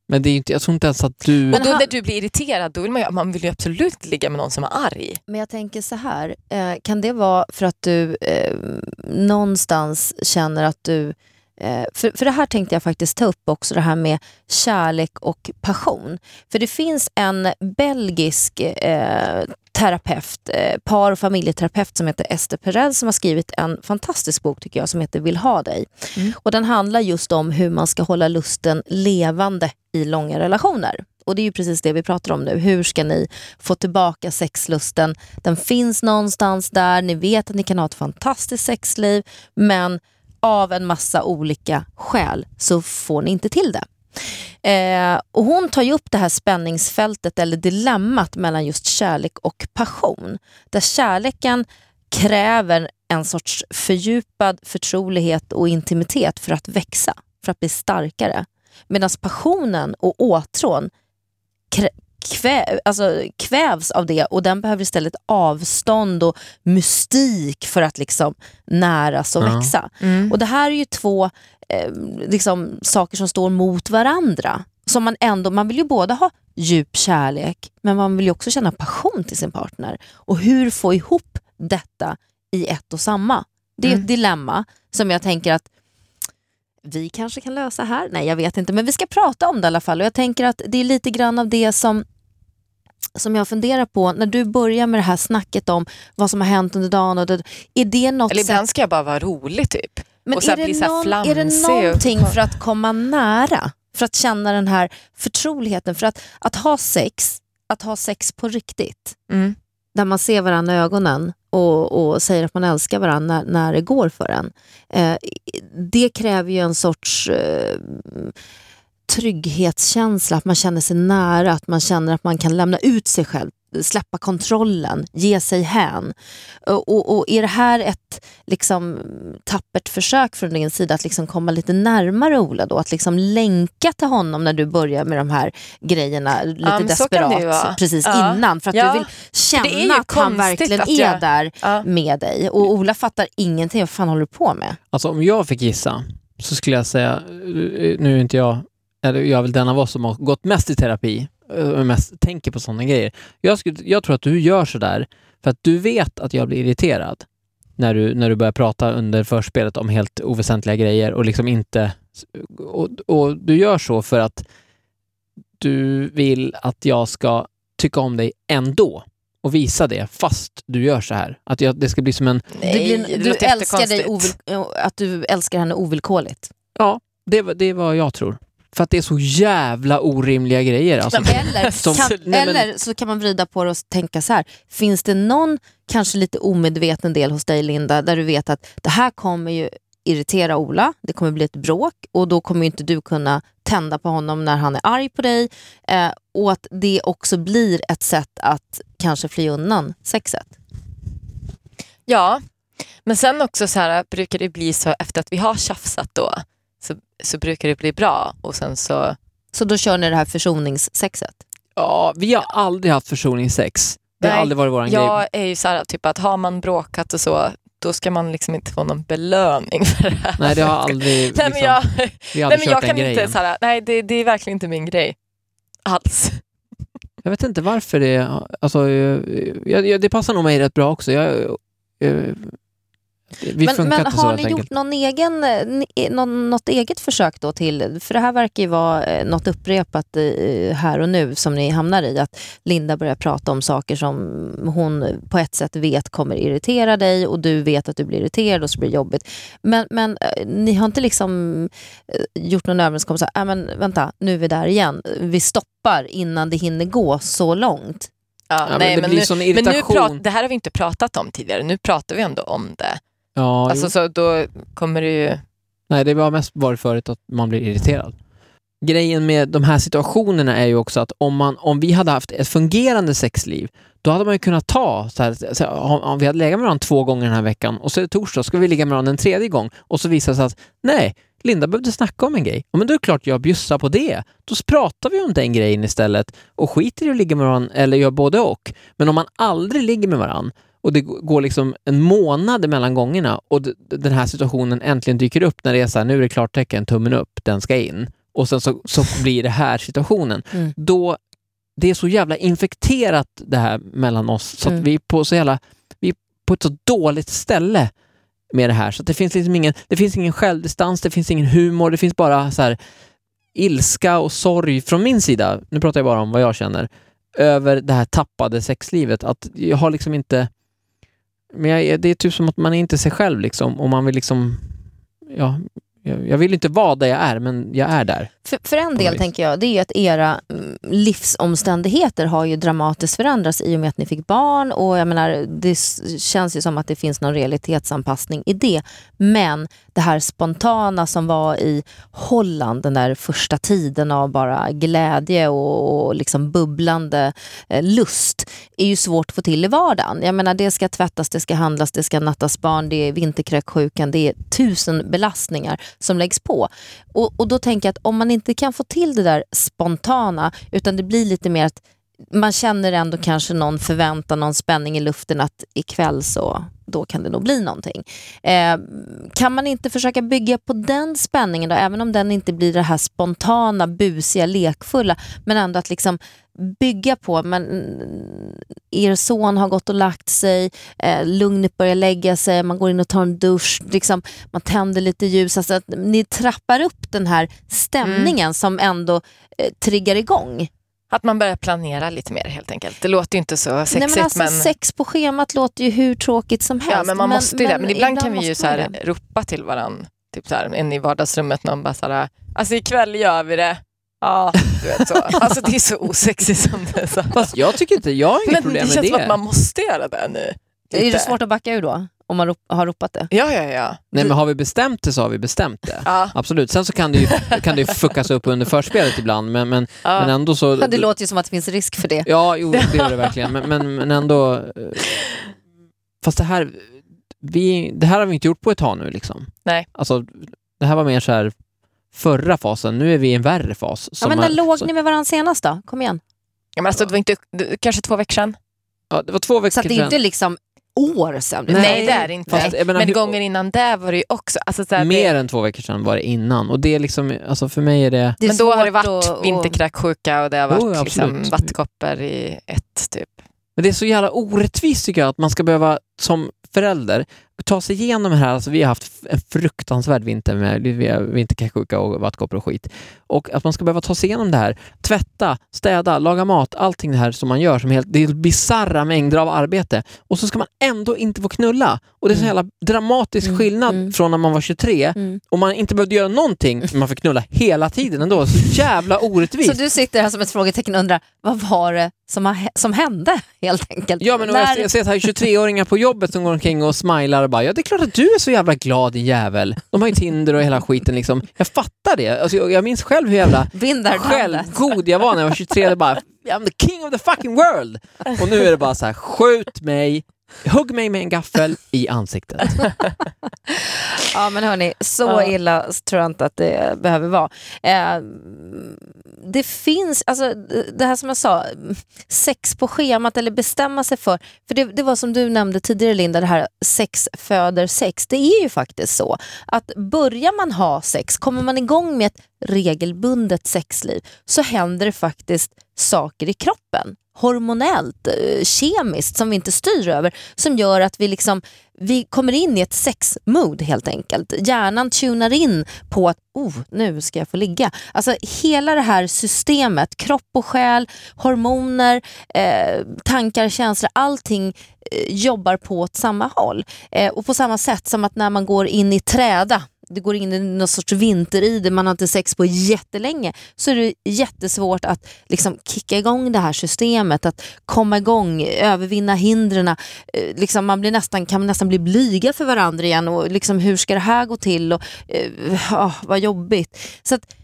Speaker 5: Men det är inte, jag tror inte ens att du...
Speaker 4: Och då när du blir irriterad, då vill man ju, man vill ju absolut ligga med någon som är arg.
Speaker 6: Men jag tänker så här, eh, kan det vara för att du eh, någonstans känner att du... Eh, för, för det här tänkte jag faktiskt ta upp också, det här med kärlek och passion. För det finns en belgisk eh, terapeut, eh, par och familjeterapeut som heter Esther Perel som har skrivit en fantastisk bok tycker jag som heter Vill ha dig.
Speaker 4: Mm.
Speaker 6: Och Den handlar just om hur man ska hålla lusten levande i långa relationer. Och det är ju precis det vi pratar om nu. Hur ska ni få tillbaka sexlusten? Den finns någonstans där, ni vet att ni kan ha ett fantastiskt sexliv men av en massa olika skäl så får ni inte till det. Eh, och hon tar ju upp det här spänningsfältet eller dilemmat mellan just kärlek och passion. Där kärleken kräver en sorts fördjupad förtrolighet och intimitet för att växa, för att bli starkare. Medan passionen och åtrån kvä, alltså, kvävs av det och den behöver istället avstånd och mystik för att liksom näras och
Speaker 5: Ja.
Speaker 6: växa.
Speaker 4: Mm.
Speaker 6: Och det här är ju två eh, liksom, saker som står mot varandra. Som man ändå, man vill ju både ha djup kärlek men man vill ju också känna passion till sin partner. Och hur få ihop detta i ett och samma? Det är
Speaker 4: Mm.
Speaker 6: ett dilemma som jag tänker att vi kanske kan lösa här. Nej, jag vet inte, men vi ska prata om det i alla fall. Och jag tänker att det är lite grann av det som som jag funderar på, när du börjar med det här snacket om vad som har hänt under dagen. Och det, är det något
Speaker 4: Eller ibland ska jag bara vara rolig typ.
Speaker 6: men är, det någon, är det någonting för att komma nära? För att känna den här förtroligheten? För att, att ha sex, att ha sex på riktigt,
Speaker 4: Mm.
Speaker 6: där man ser varandra i ögonen och, och säger att man älskar varandra när, när det går för en. Eh, det kräver ju en sorts eh, trygghetskänsla, att man känner sig nära, att man känner att man kan lämna ut sig själv, släppa kontrollen, ge sig hän. Och, och, är det här ett liksom, tappert försök från din sida att liksom komma lite närmare Ola då? Att liksom länka till honom när du börjar med de här grejerna lite
Speaker 4: ju
Speaker 6: desperat precis
Speaker 4: Ja.
Speaker 6: innan för att
Speaker 4: Ja.
Speaker 6: du vill
Speaker 4: är
Speaker 6: känna att han verkligen
Speaker 4: att
Speaker 6: är
Speaker 4: jag-
Speaker 6: där
Speaker 4: Ja.
Speaker 6: med dig. Och Ola fattar ingenting, vad fan håller du på med?
Speaker 5: Alltså om jag fick gissa så skulle jag säga, eh, nu är inte jag, eller jag är väl den av oss som har gått mest i terapi eh, och mest tänker på sådana grejer. Jag, skulle, jag tror att du gör sådär för att du vet att jag blir irriterad. när du, när du börjar prata under förspelet om helt oväsentliga grejer och liksom inte... Och, och du gör så för att du vill att jag ska tycka om dig ändå och visa det fast du gör så här. Att jag, det ska bli som en...
Speaker 6: Du,
Speaker 4: Nej,
Speaker 6: blir,
Speaker 4: det
Speaker 6: du älskar dig
Speaker 4: jättekonstigt.
Speaker 6: ovil, att du älskar henne ovillkorligt.
Speaker 5: Ja, det, var- det är vad jag tror. För att det är så jävla orimliga grejer. Alltså,
Speaker 6: Eller, <laughs>
Speaker 5: Som-
Speaker 6: kan,
Speaker 5: Nej, men-
Speaker 6: eller så kan man vrida på det och tänka så här. Finns det någon kanske lite omedveten del hos dig Linda där du vet att det här kommer ju irritera Ola, det kommer bli ett bråk och då kommer inte du kunna tända på honom när han är arg på dig eh, och att det också blir ett sätt att kanske fly undan sexet.
Speaker 4: Ja, men sen också så här brukar det bli så efter att vi har tjafsat då så, så brukar det bli bra och sen så
Speaker 6: Så då kör ni det här försoningssexet.
Speaker 5: ja, vi har aldrig haft försoningssex. Det har
Speaker 4: Nej,
Speaker 5: aldrig varit vår grej.
Speaker 4: jag är ju så här typ att har man bråkat och så då ska man liksom inte få någon belöning för det här.
Speaker 5: Nej, det har aldrig... <laughs>
Speaker 4: Nej,
Speaker 5: Liksom,
Speaker 4: men jag,
Speaker 5: vi har
Speaker 4: nej,
Speaker 5: aldrig
Speaker 4: men jag
Speaker 5: kört den
Speaker 4: kan
Speaker 5: grejen.
Speaker 4: inte så här, nej det, det är verkligen inte min grej. Alls.
Speaker 5: Jag vet inte varför det... Alltså, jag, jag, det passar nog mig rätt bra också. Jag, vi
Speaker 6: men men har ni gjort
Speaker 5: enkelt.
Speaker 6: någon egen, eh, ni- någon, något eget försök då till, för det här verkar ju vara eh, något upprepat eh, här och nu som ni hamnar i, att Linda börjar prata om saker som hon på ett sätt vet kommer irritera dig och du vet att du blir irriterad och så blir det jobbigt. Men, men eh, ni har inte liksom eh, gjort någon överenskommelse, äh, men vänta, nu är vi där igen, vi stoppar innan det hinner gå så långt.
Speaker 4: Ja,
Speaker 5: men
Speaker 4: nej,
Speaker 5: det
Speaker 4: men,
Speaker 5: blir
Speaker 4: nu,
Speaker 5: sån
Speaker 4: men nu prat, det här har vi inte pratat om tidigare, nu pratar vi ändå om det.
Speaker 5: Ja,
Speaker 4: Alltså,
Speaker 5: jo.
Speaker 4: så då kommer det ju...
Speaker 5: Nej, det har mest varit förut att man blir irriterad. Grejen med de här situationerna är ju också att om, man, om vi hade haft ett fungerande sexliv, då hade man ju kunnat ta, så här, så här, om, om vi hade legat med varandra två gånger den här veckan och så är det torsdag, ska vi ligga med varandra en tredje gång och så visar det sig att nej, Linda behövde snacka om en grej. Ja, men då är det klart jag bjussar på det. Då pratar vi om den grejen istället och skiter i att ligga med varandra eller gör både och. Men om man aldrig ligger med varandra och det går liksom en månad mellan gångerna och den här situationen äntligen dyker upp när det är så här, nu är det klartecken, tummen upp, den ska in. Och sen så, så blir det här situationen.
Speaker 6: Mm.
Speaker 5: Då, det är så jävla infekterat det här mellan oss så
Speaker 6: Mm.
Speaker 5: vi är på så jävla, vi är på ett så dåligt ställe med det här. Så att det finns liksom ingen, det finns ingen självdistans, det finns ingen humor, det finns bara så här ilska och sorg från min sida, nu pratar jag bara om vad jag känner, över det här tappade sexlivet. Att jag har liksom inte... Men jag, det är typ som att man är inte sig själv liksom och man vill liksom... Ja, jag, jag vill inte vara där jag är, men jag är där.
Speaker 6: För, för en del tänker jag, det är att era mm, livsomständigheter har ju dramatiskt förändrats i och med att ni fick barn och jag menar, det känns ju som att det finns någon realitetsanpassning i det. Men det här spontana som var i Holland, den där första tiden av bara glädje och, och liksom bubblande eh, lust, är ju svårt att få till i vardagen. Jag menar, det ska tvättas, det ska handlas, det ska nattas barn, det är vinterkräksjukan, det är tusen belastningar som läggs på. Och, och då tänker jag att om man inte kan få till det där spontana, utan det blir lite mer att man känner ändå kanske någon förväntan, någon spänning i luften att ikväll så då kan det nog bli någonting. Eh, kan man inte försöka bygga på den spänningen då, även om den inte blir det här spontana, busiga, lekfulla, men ändå att liksom bygga på, men mm, er son har gått och lagt sig, eh, lugnet börjar lägga sig, man går in och tar en dusch, liksom, man tänder lite ljus, alltså att ni trappar upp den här stämningen som ändå eh, triggar igång.
Speaker 4: Att man börjar planera lite mer helt enkelt. Det låter ju inte så sexigt
Speaker 6: Nej, men alltså,
Speaker 4: men,
Speaker 6: Sex på schemat låter ju hur tråkigt som helst.
Speaker 4: ja, men man måste ju det. Men ibland kan vi ju så här,
Speaker 6: det.
Speaker 4: ropa till varandra, typ så här, en i vardagsrummet, någon bara så här, alltså ikväll gör vi det. Ja, du vet så. <laughs> Alltså det är så osexigt som det är. Så.
Speaker 5: Fast jag tycker inte, jag har inget
Speaker 4: Men
Speaker 5: problem
Speaker 4: det
Speaker 5: med
Speaker 4: känns som
Speaker 5: det.
Speaker 4: att man måste göra det nu.
Speaker 6: Är det
Speaker 4: Lite.
Speaker 6: svårt att backa ur då? Om man rop, har ropat det?
Speaker 4: Ja, ja, ja.
Speaker 5: Nej, men har vi bestämt det så har vi bestämt det.
Speaker 4: ja,
Speaker 5: Absolut. Sen så kan det ju, <laughs> kan det ju fuckas upp under förspelet ibland, men, men,
Speaker 4: ja.
Speaker 5: men ändå så...
Speaker 6: Det låter ju som att det finns risk för det.
Speaker 5: Ja, jo, det gör det <laughs> verkligen. Men, men, men ändå... eh, Fast det här, vi, det här har vi inte gjort på ett tag nu liksom.
Speaker 4: Nej.
Speaker 5: Alltså, det här var mer så här förra fasen. Nu är vi i en värre fas.
Speaker 6: Ja, men när låg
Speaker 5: så-
Speaker 6: ni med varandra senast då? Kom igen.
Speaker 4: ja men alltså, det var inte, kanske två veckor sedan.
Speaker 5: Ja, det var två veckor
Speaker 6: Så det är inte liksom år sedan.
Speaker 5: Nej,
Speaker 4: Nej, det är inte.
Speaker 5: Fast, menar,
Speaker 4: men
Speaker 5: hur-
Speaker 4: gånger innan det var det ju också. Alltså, så här,
Speaker 5: Mer
Speaker 4: det,
Speaker 5: än två veckor sedan var det innan. Och det är liksom, alltså för mig är det...
Speaker 6: Det är
Speaker 4: men då har det varit
Speaker 6: att-
Speaker 4: vinterkräksjuka och det har varit
Speaker 5: Jo,
Speaker 4: liksom, vattkoppor i ett typ.
Speaker 5: Men det är så jävla orättvist tycker jag att man ska behöva som förälder ta sig igenom det här, alltså vi har haft en fruktansvärd vinter med vinterkräksjuka och vattkoppor och skit. Och att man ska behöva ta sig igenom det här, tvätta, städa, laga mat, allting det här som man gör som helt, det är bisarra mängder av arbete. Och så ska man ändå inte få knulla. Och det är så jävla dramatisk
Speaker 6: Mm,
Speaker 5: skillnad
Speaker 6: mm.
Speaker 5: från när man var 23
Speaker 6: Mm.
Speaker 5: och man inte behövde göra någonting, men man fick knulla hela tiden ändå. Så jävla orättvist.
Speaker 6: Så du sitter här som ett frågetecken och undrar, vad var det som, har, som hände helt enkelt?
Speaker 5: Ja, men
Speaker 6: När-
Speaker 5: jag, jag ser så här 23-åringar på jobbet som går omkring och smilar och bara, ja det är klart att du är så jävla glad din jävel. De har ju Tinder och hela skiten liksom. Jag fattar det. Alltså, jag, jag minns själv hur jävla självgod jag var när jag var 23. Det bara, I'm the king of the fucking world! Och nu är det bara så här, skjut mig, hugg mig med en gaffel i ansiktet. <laughs>
Speaker 6: Ja men hörni, så
Speaker 4: Ja.
Speaker 6: illa tror jag inte att det behöver vara. Eh, det finns, alltså det här som jag sa, sex på schemat eller bestämma sig för, för det, det var som du nämnde tidigare Linda, det här sex föder sex. Det är ju faktiskt så att börjar man ha sex, kommer man igång med ett regelbundet sexliv så händer det faktiskt saker i kroppen hormonellt, eh, kemiskt som vi inte styr över som gör att vi liksom vi kommer in i ett sexmood helt enkelt. Hjärnan tunar in på att oh, nu ska jag få ligga. Alltså hela det här systemet, kropp och själ, hormoner, eh, tankar, känslor, allting eh, jobbar på åt samma håll. Eh, och på samma sätt som att när man går in i träda det går in i någon sorts vinteride, man har inte sex på jättelänge, så är det jättesvårt att liksom kicka igång det här systemet, att komma igång, övervinna hindren. Eh, liksom man blir nästan, kan nästan bli blyga för varandra igen och liksom, hur ska det här gå till? Och, oh, vad jobbigt. Så att,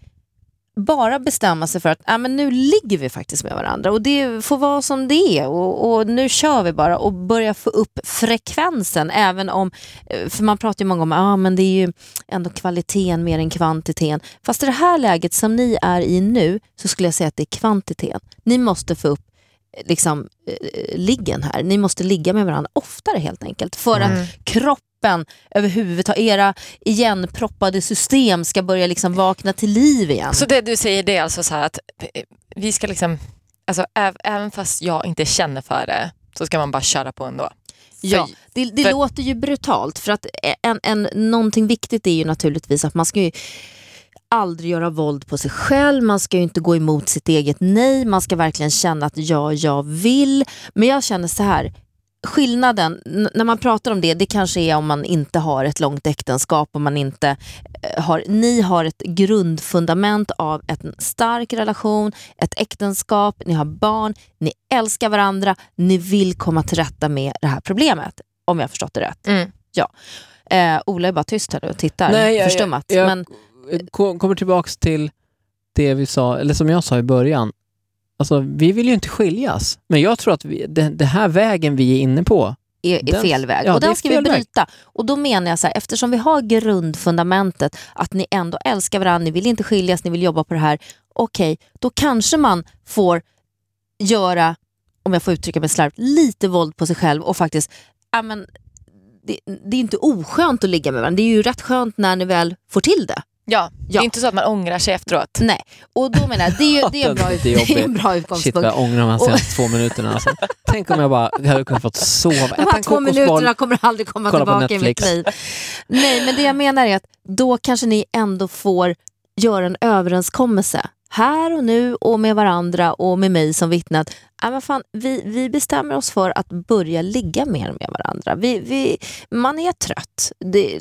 Speaker 6: bara bestämma sig för att äh, men nu ligger vi faktiskt med varandra och det får vara som det är och, och nu kör vi bara och börja få upp frekvensen även om, eh, för man pratar ju många om att ah, men det är ju ändå kvaliteten mer än kvantiteten. Fast i det här läget som ni är i nu så skulle jag säga att det är kvantiteten. Ni måste få upp eh, liksom, eh, liggen här. Ni måste ligga med varandra oftare helt enkelt för
Speaker 4: Mm.
Speaker 6: att kroppen överhuvudtaget, era igenproppade system ska börja liksom vakna till liv igen.
Speaker 4: Så det du säger det är alltså så att eh, vi ska liksom, alltså äv- även fast jag inte känner för det så ska man bara köra på ändå.
Speaker 6: Ja, det, det
Speaker 4: för-
Speaker 6: låter ju brutalt för att en, en, någonting viktigt är ju naturligtvis att man ska ju aldrig göra våld på sig själv, man ska ju inte gå emot sitt eget nej, man ska verkligen känna att ja, jag vill. Men jag känner så här, skillnaden när man pratar om det, det kanske är om man inte har ett långt äktenskap, om man inte eh, har, ni har ett grundfundament av en stark relation, ett äktenskap, ni har barn, ni älskar varandra, ni vill komma till rätta med det här problemet. Om jag har förstått det rätt.
Speaker 4: Mm.
Speaker 6: Eh, Ola är bara tyst här och tittar,
Speaker 5: Nej, jag-
Speaker 6: förstummat.
Speaker 5: jag-
Speaker 6: Men,
Speaker 5: Ko- Kommer tillbaks till det vi sa, eller som jag sa i början. Alltså, vi vill ju inte skiljas, men jag tror att vi, den, den här vägen vi är inne på,
Speaker 6: är, är
Speaker 5: Den-
Speaker 6: fel väg.
Speaker 5: ja,
Speaker 6: och den ska vi
Speaker 5: fel väg.
Speaker 6: bryta. Och då menar jag så här, eftersom vi har grundfundamentet att ni ändå älskar varandra, ni vill inte skiljas, ni vill jobba på det här. Okej, då kanske man får göra, om jag får uttrycka mig slarvigt, lite våld på sig själv och faktiskt, ja, men, det, det är inte oskönt att ligga med varandra. Det är ju rätt skönt när ni väl får till det.
Speaker 4: Ja, det
Speaker 6: Ja.
Speaker 4: är inte så att man ångrar sig efteråt.
Speaker 6: Nej, och då menar jag, det är, ju, det är, en, bra,
Speaker 5: Det är <laughs>
Speaker 6: det är en bra
Speaker 5: shit
Speaker 6: utgångspunkt.
Speaker 5: vad jag ångrar de här senaste två minuterna. Alltså. Tänk om jag bara jag hade kunnat fått sova,
Speaker 6: De här
Speaker 5: en
Speaker 6: två minuterna kommer aldrig komma tillbaka i mitt
Speaker 5: Netflix.
Speaker 6: liv. Nej, men det jag menar är att då kanske ni ändå får göra en överenskommelse här och nu och med varandra och med mig som "Nej, men fan, vi, vi bestämmer oss för att börja ligga mer med varandra. Vi, vi, man är trött. Det,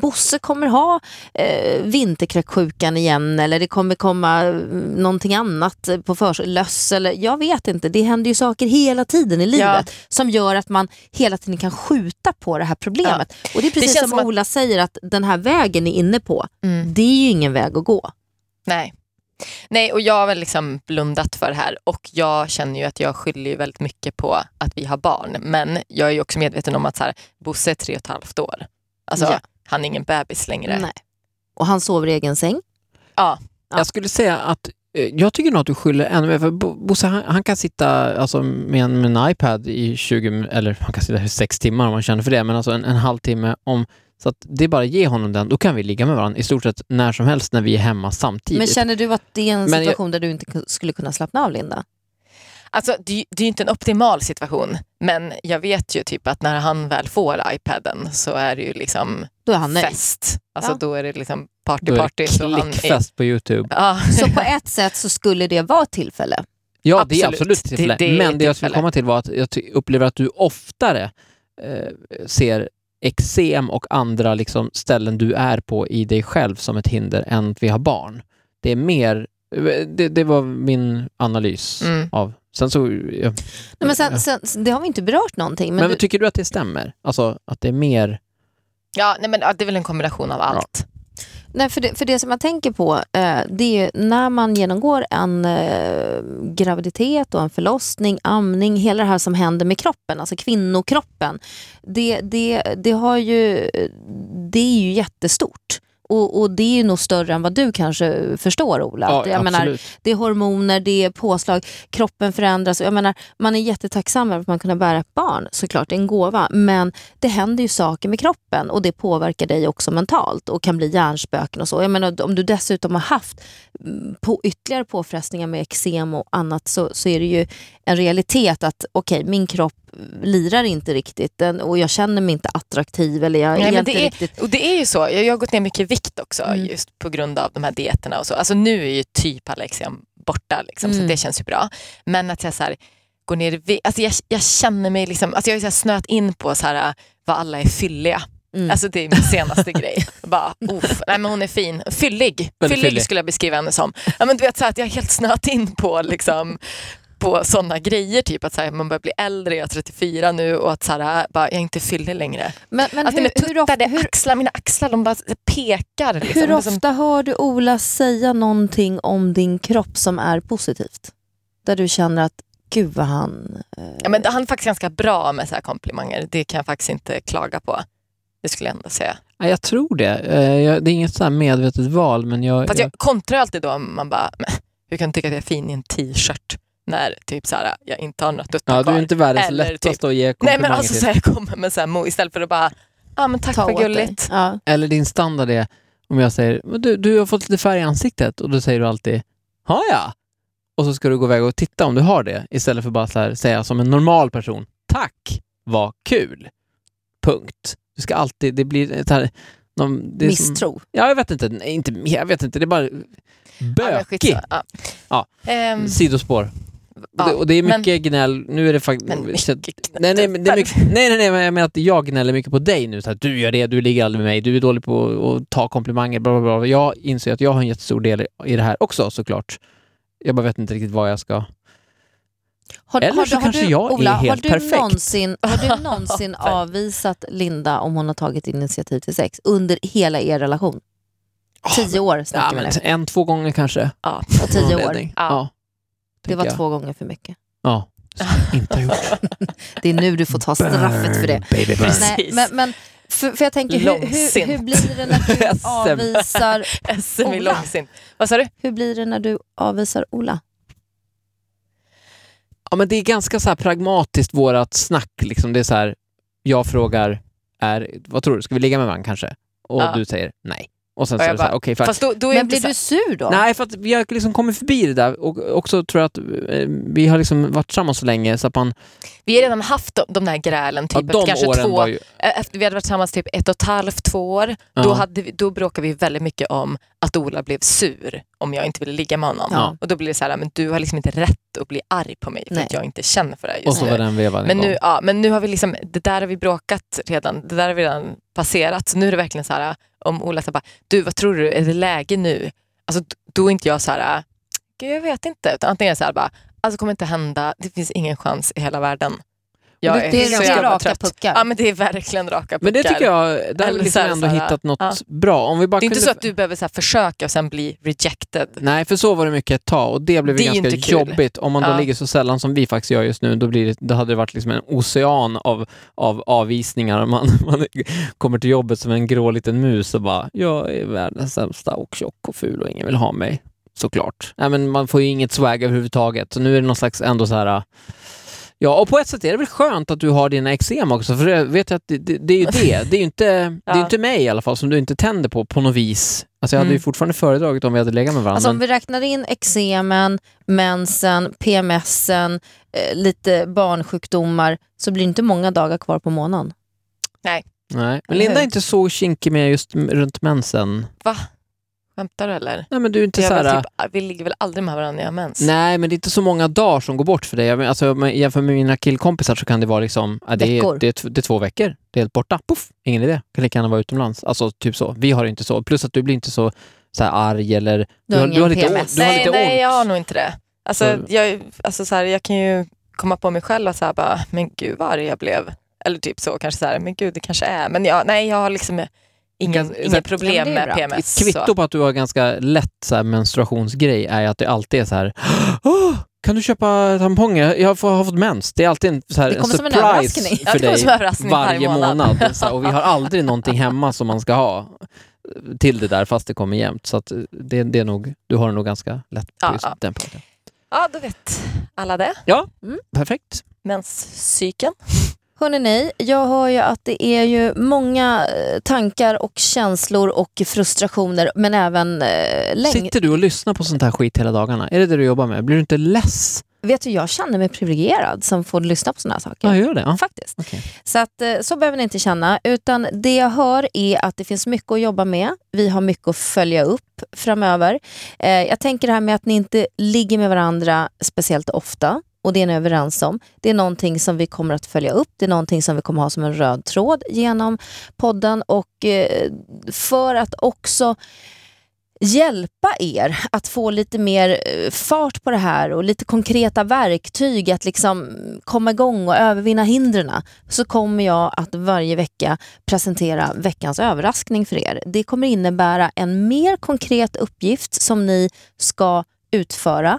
Speaker 6: Bosse kommer ha eh, vinterkräksjukan igen eller det kommer komma eh, någonting annat på löss eller jag vet inte. Det händer ju saker hela tiden i livet som gör att man hela tiden kan skjuta på det här problemet. Och det är precis
Speaker 4: känns
Speaker 6: som,
Speaker 4: som att-
Speaker 6: Ola säger att den här vägen är inne på,
Speaker 4: Mm.
Speaker 6: det är ju ingen väg att gå.
Speaker 4: Nej. Nej, och jag har väl liksom blundat för det här och jag känner ju att jag skyller ju väldigt mycket på att vi har barn. Men jag är ju också medveten om att så här, Bosse är tre och ett halvt år. Alltså,
Speaker 6: Ja.
Speaker 4: han är ingen bebis längre.
Speaker 6: Nej. Och han sover i egen säng.
Speaker 4: Ja,
Speaker 5: Jag skulle säga att eh, jag tycker nog att du skyller ännu mer, för Bo- Bosse han, han kan sitta alltså, med, en, med en iPad i 20, min- eller han kan sitta i sex timmar om man känner för det, men alltså en, en halvtimme om så att det är bara att ge honom den, då kan vi ligga med varandra i stort sett när som helst när vi är hemma samtidigt.
Speaker 6: Men känner du att det är en
Speaker 5: Men jag-
Speaker 6: situation där du inte ku- skulle kunna slappna av, Linda?
Speaker 4: Alltså, det, det är ju inte en optimal situation, men jag vet ju typ att när han väl får iPaden så är det ju liksom
Speaker 6: Då är han nöjd.
Speaker 4: fest. Alltså
Speaker 6: Ja.
Speaker 4: då är det liksom party
Speaker 5: Då är
Speaker 4: party.
Speaker 5: det
Speaker 4: så han är-
Speaker 5: klickfest på Youtube.
Speaker 4: Ja.
Speaker 6: Så på ett sätt så skulle det vara ett tillfälle.
Speaker 5: Ja, det är
Speaker 4: Absolut.
Speaker 5: absolut ett tillfälle.
Speaker 4: Det- det
Speaker 5: Men det jag skulle komma till var att jag upplever att du oftare eh, ser eksem och andra liksom, ställen du är på i dig själv som ett hinder än att vi har barn. Det är mer, det, det var min analys
Speaker 4: Mm.
Speaker 5: av... Sen så... Ja.
Speaker 6: Nej, men sen, sen, det har vi inte berört någonting. Men,
Speaker 5: Men,
Speaker 6: du,
Speaker 5: tycker du att det stämmer? Alltså att det är mer...
Speaker 4: Ja, nej, men ja, det är väl en kombination av allt
Speaker 6: nej, för, det, för det som jag tänker på, eh, det är när man genomgår en eh, graviditet och en förlossning, amning, hela det här som händer med kroppen, alltså kvinnokroppen. Det, det, det, har ju, eh, det är ju jättestort. Och, och det är ju nog större än vad du kanske förstår Ola.
Speaker 5: Ja,
Speaker 6: jag menar, det är hormoner, det är påslag, kroppen förändras. Jag menar, man är jättetacksam över att man kan bära ett barn, såklart, det är en gåva. Men det händer ju saker med kroppen och det påverkar dig också mentalt och kan bli hjärnspöken och så. Jag menar, om du dessutom har haft mm, på ytterligare påfrestningar med eksem och annat så, så är det ju en realitet att okej, min kropp lirar inte riktigt den, och jag känner mig inte attraktiv eller jag
Speaker 4: Nej,
Speaker 6: är
Speaker 4: men
Speaker 6: inte
Speaker 4: det, är,
Speaker 6: riktigt...
Speaker 4: och det är ju så, jag, jag har gått ner mycket i vikt också
Speaker 6: Mm.
Speaker 4: just på grund av de här dieterna och så. Alltså nu är ju typ eksem borta liksom, så
Speaker 6: Mm.
Speaker 4: det känns ju bra. Men att jag så här, går ner i vikt, alltså jag, jag känner mig liksom, alltså jag har ju så snöat in på så här, vad alla är fylliga.
Speaker 6: Mm.
Speaker 4: Alltså det är min senaste grej. Bara, uff, nej men hon är fin. Fyllig. Fyllig,
Speaker 5: fyllig.
Speaker 4: skulle jag beskriva henne som. Ja, men du vet, så här, att jag har helt snöat in på liksom, på sådana grejer, typ att så här, man börjar bli äldre, jag är 34 nu och att så här, bara, jag är inte fyllig längre.
Speaker 6: men, men
Speaker 4: Att det
Speaker 6: hur,
Speaker 4: med
Speaker 6: hur, ofta, hur,
Speaker 4: axlar, mina axlar de bara pekar. Liksom.
Speaker 6: Hur
Speaker 4: Det är som-
Speaker 6: ofta hör du Ola säga någonting om din kropp som är positivt? Där du känner att, gud vad han... Eh,
Speaker 4: Ja, men han är faktiskt ganska bra med så här komplimanger. Det kan jag faktiskt inte klaga på. Det skulle jag ändå säga.
Speaker 5: Ja, jag tror det. Eh, det är inget så här medvetet val, men jag...
Speaker 4: Fast
Speaker 5: jag
Speaker 4: jag kontrar alltid då om man bara, hur kan du tycka att jag är fin i en t-shirt när typ så här, jag inte har några tuttar
Speaker 5: ja, du är inte världens
Speaker 4: Eller
Speaker 5: lättaste
Speaker 4: typ-
Speaker 5: att ge
Speaker 4: Nej
Speaker 5: komplimanger
Speaker 4: men alltså
Speaker 5: till.
Speaker 4: så här, jag kommer med så här, mo- istället för att bara, ja ah, men tack
Speaker 6: ta åt dig.
Speaker 4: gulligt.
Speaker 6: Ja.
Speaker 5: Eller din standard är om jag säger "Men du, du har fått lite färg i ansiktet och då säger du alltid har jag? Och så ska du gå iväg och titta om du har det istället för bara så här, säga som en normal person tack, vad kul. Punkt. Du ska alltid, det blir så här, någon, det är som-
Speaker 6: Misstro.
Speaker 5: ja, jag vet inte, nej, inte, jag vet inte, det är bara
Speaker 4: Ja, men
Speaker 5: bökig.
Speaker 4: skitsamma. ja.
Speaker 5: Ja.
Speaker 4: Ehm,
Speaker 5: Sidospår.
Speaker 4: Ja,
Speaker 5: och, det, är
Speaker 4: men-
Speaker 5: mycket gnäll, nu är det faktiskt...
Speaker 4: men
Speaker 5: Nej, nej, men det är mycket, nej, nej, nej, men jag menar att jag gnäller mycket på dig nu. Så att du gör det, du ligger aldrig med mig, du är dålig på att ta komplimanger, bla, bla, bla. Jag inser att jag har en jättestor del i det här också såklart. Jag bara vet inte riktigt vad jag ska...
Speaker 6: Har,
Speaker 5: Eller så kanske
Speaker 6: du,
Speaker 5: jag är
Speaker 6: Ola,
Speaker 5: helt
Speaker 6: har du
Speaker 5: perfekt.
Speaker 6: Någonsin, har du <laughs> någonsin avvisat Linda om hon har tagit initiativ till sex under hela er relation? Tio år
Speaker 5: Ja,
Speaker 6: snackar vi
Speaker 5: men
Speaker 6: nu.
Speaker 5: en, två gånger kanske.
Speaker 4: Ja.
Speaker 6: Och tio år.
Speaker 4: Ja.
Speaker 6: Det var
Speaker 5: jag.
Speaker 6: två gånger för mycket.
Speaker 5: Ja, som jag inte har gjort. <laughs>
Speaker 6: Det är nu du får ta straffet för det.
Speaker 5: Baby burn.
Speaker 4: Precis.
Speaker 6: Nej, men, men för, för jag tänker, hur, hur, hur blir det när du <laughs> avvisar
Speaker 4: SM
Speaker 6: Ola.
Speaker 4: långsint. Vad sa du?
Speaker 6: Hur blir det när du avvisar Ola?
Speaker 5: Ja, men det är ganska så här pragmatiskt vårat snack. Liksom. Det är så här, jag frågar, är, vad tror du, ska vi ligga med varandra kanske? Och
Speaker 4: Ja.
Speaker 5: du säger nej. Och sen
Speaker 4: Och
Speaker 5: så är
Speaker 4: jag
Speaker 5: det så här, för
Speaker 6: Fast
Speaker 4: då, då är
Speaker 6: Men blir
Speaker 4: så-
Speaker 6: du sur då?
Speaker 5: Nej, för att vi har liksom kommit förbi det där och också tror jag att eh, vi har liksom varit tillsammans så länge så att man...
Speaker 4: Vi har redan haft de, de där grälen,
Speaker 5: Ja,
Speaker 4: typ
Speaker 5: de
Speaker 4: efter kanske
Speaker 5: åren
Speaker 4: två,
Speaker 5: ju...
Speaker 4: efter vi hade varit tillsammans typ ett och ett halvt, två år.
Speaker 5: Ja.
Speaker 4: Då, hade vi, då bråkade vi väldigt mycket om att Ola blev sur om jag inte ville ligga med honom.
Speaker 5: Ja.
Speaker 4: Och då blir det så här, men du har liksom inte rätt att bli arg på mig för
Speaker 6: Nej.
Speaker 4: att jag inte känner för det här
Speaker 5: Och
Speaker 4: just
Speaker 5: så
Speaker 4: nu.
Speaker 5: var den vevan
Speaker 4: Men nu, ja, men nu har vi liksom, det där har vi bråkat redan, det där har vi redan passerat. Så nu är det verkligen så här, om Ola säger bara, du vad tror du, är det läge nu? Alltså då är inte jag så här, äh, "Gud, jag vet inte. Utan antingen är så här bara, alltså kommer inte hända, det finns ingen chans i hela världen. Jag
Speaker 5: det-
Speaker 4: är,
Speaker 6: det är
Speaker 4: så
Speaker 6: ganska raka
Speaker 4: trött.
Speaker 6: puckar.
Speaker 4: Ja men det är verkligen raka puckar.
Speaker 5: Men det tycker jag, där har vi liksom ändå hittat något
Speaker 4: ja.
Speaker 5: bra. Om vi bara
Speaker 4: det är inte
Speaker 5: kunde...
Speaker 4: så att du behöver så här försöka och sen bli rejected.
Speaker 5: Nej, för så var det mycket ett tag och det blev
Speaker 4: Det
Speaker 5: ganska
Speaker 4: inte
Speaker 5: jobbigt. Om man då
Speaker 4: Ja.
Speaker 5: ligger så sällan som vi faktiskt gör just nu, då, blir det, då hade det varit liksom en ocean av, av avvisningar. Man, <laughs> man kommer till jobbet som en grå liten mus och bara, jag är världens sämsta och tjock och ful och ingen vill ha mig. Såklart. Nej, men man får ju inget swag överhuvudtaget. Så nu är det någon slags ändå så här... Ja, och på ett sätt är det väl skönt att du har dina eksem också, för jag vet att det, det, det är ju det. Det är ju inte, det är ju
Speaker 4: Ja.
Speaker 5: inte mig i alla fall som du inte tänder på på något vis. Alltså jag hade ju
Speaker 4: Mm.
Speaker 5: fortfarande föredragit om vi hade legat med varandra.
Speaker 6: Alltså om
Speaker 5: men-
Speaker 6: vi räknar in eksemen, mensen, PMSen, eh, lite barnsjukdomar så blir det inte många dagar kvar på månaden.
Speaker 5: Nej, men
Speaker 6: Eller
Speaker 5: Linda är inte så kinkig med just runt mensen.
Speaker 4: Va? Skämtar du eller?
Speaker 5: Nej, men du är inte
Speaker 4: Vi,
Speaker 5: så
Speaker 4: har
Speaker 5: här...
Speaker 4: typ, vi ligger väl aldrig med varandra när jag har mens?
Speaker 5: Nej, men det är inte så många dagar som går bort för dig. Jag Alltså, om jag jämför med mina killkompisar så kan det vara liksom, ja, det, är, det, är, det är två veckor. Det är helt borta. Puff, ingen idé. Kan lika gärna vara utomlands. Alltså typ så. Vi har det inte så. Plus att du blir inte så, så här arg eller...
Speaker 6: Du har ingen
Speaker 5: lite,
Speaker 6: PMS.
Speaker 5: du har
Speaker 4: nej,
Speaker 5: lite
Speaker 4: nej,
Speaker 5: ont.
Speaker 4: jag har nog inte det. Alltså,
Speaker 5: Så-
Speaker 4: jag, alltså, så här, jag kan ju komma på mig själv och så här, bara, men gud vad arg jag blev. Eller typ så, kanske så här, men gud det kanske är. Men jag, nej, jag har liksom
Speaker 5: så-
Speaker 4: inget problem
Speaker 6: Ja,
Speaker 4: med
Speaker 6: bra.
Speaker 5: Ett
Speaker 4: PMS.
Speaker 5: kvitto
Speaker 4: så.
Speaker 5: på att du har ganska lätt så här, menstruationsgrej är att det alltid är så här Åh, kan du köpa tamponger? Jag har fått mens. Det är alltid en, så här, en
Speaker 6: en
Speaker 5: surprise.
Speaker 4: Ja,
Speaker 5: för dig
Speaker 4: en
Speaker 5: varje
Speaker 4: varje
Speaker 5: månad.
Speaker 4: månad.
Speaker 5: här, och vi har aldrig någonting hemma som man ska ha till det där fast det kommer jämt. Så att det, det är nog, du har det nog ganska lätt på
Speaker 4: Ja,
Speaker 5: just
Speaker 4: ja.
Speaker 5: den punkten.
Speaker 4: Ja, då vet alla det.
Speaker 5: Perfekt.
Speaker 4: Menscykeln.
Speaker 6: Hörrni ni, jag hör ju att det är ju många eh, tankar och känslor och frustrationer men även eh, längd.
Speaker 5: Sitter du och lyssnar på sånt här skit hela dagarna? Är det det du jobbar med? Blir du inte less?
Speaker 6: Vet du, jag känner mig privilegierad som får lyssna på såna här saker.
Speaker 5: Ja, jag gör det. Ja.
Speaker 6: Faktiskt.
Speaker 5: Okej.
Speaker 6: Så, att, eh, så behöver ni inte känna. Utan det jag hör är att det finns mycket att jobba med. Vi har mycket att följa upp framöver. Eh, jag tänker det här med att ni inte ligger med varandra speciellt ofta. Och det är ni överens om. Det är någonting som vi kommer att följa upp. Det är någonting som vi kommer ha som en röd tråd genom podden. Och eh, för att också hjälpa er att få lite mer eh, fart på det här och lite konkreta verktyg att liksom komma igång och övervinna hindren så kommer jag att varje vecka presentera veckans överraskning för er. Det kommer innebära en mer konkret uppgift som ni ska utföra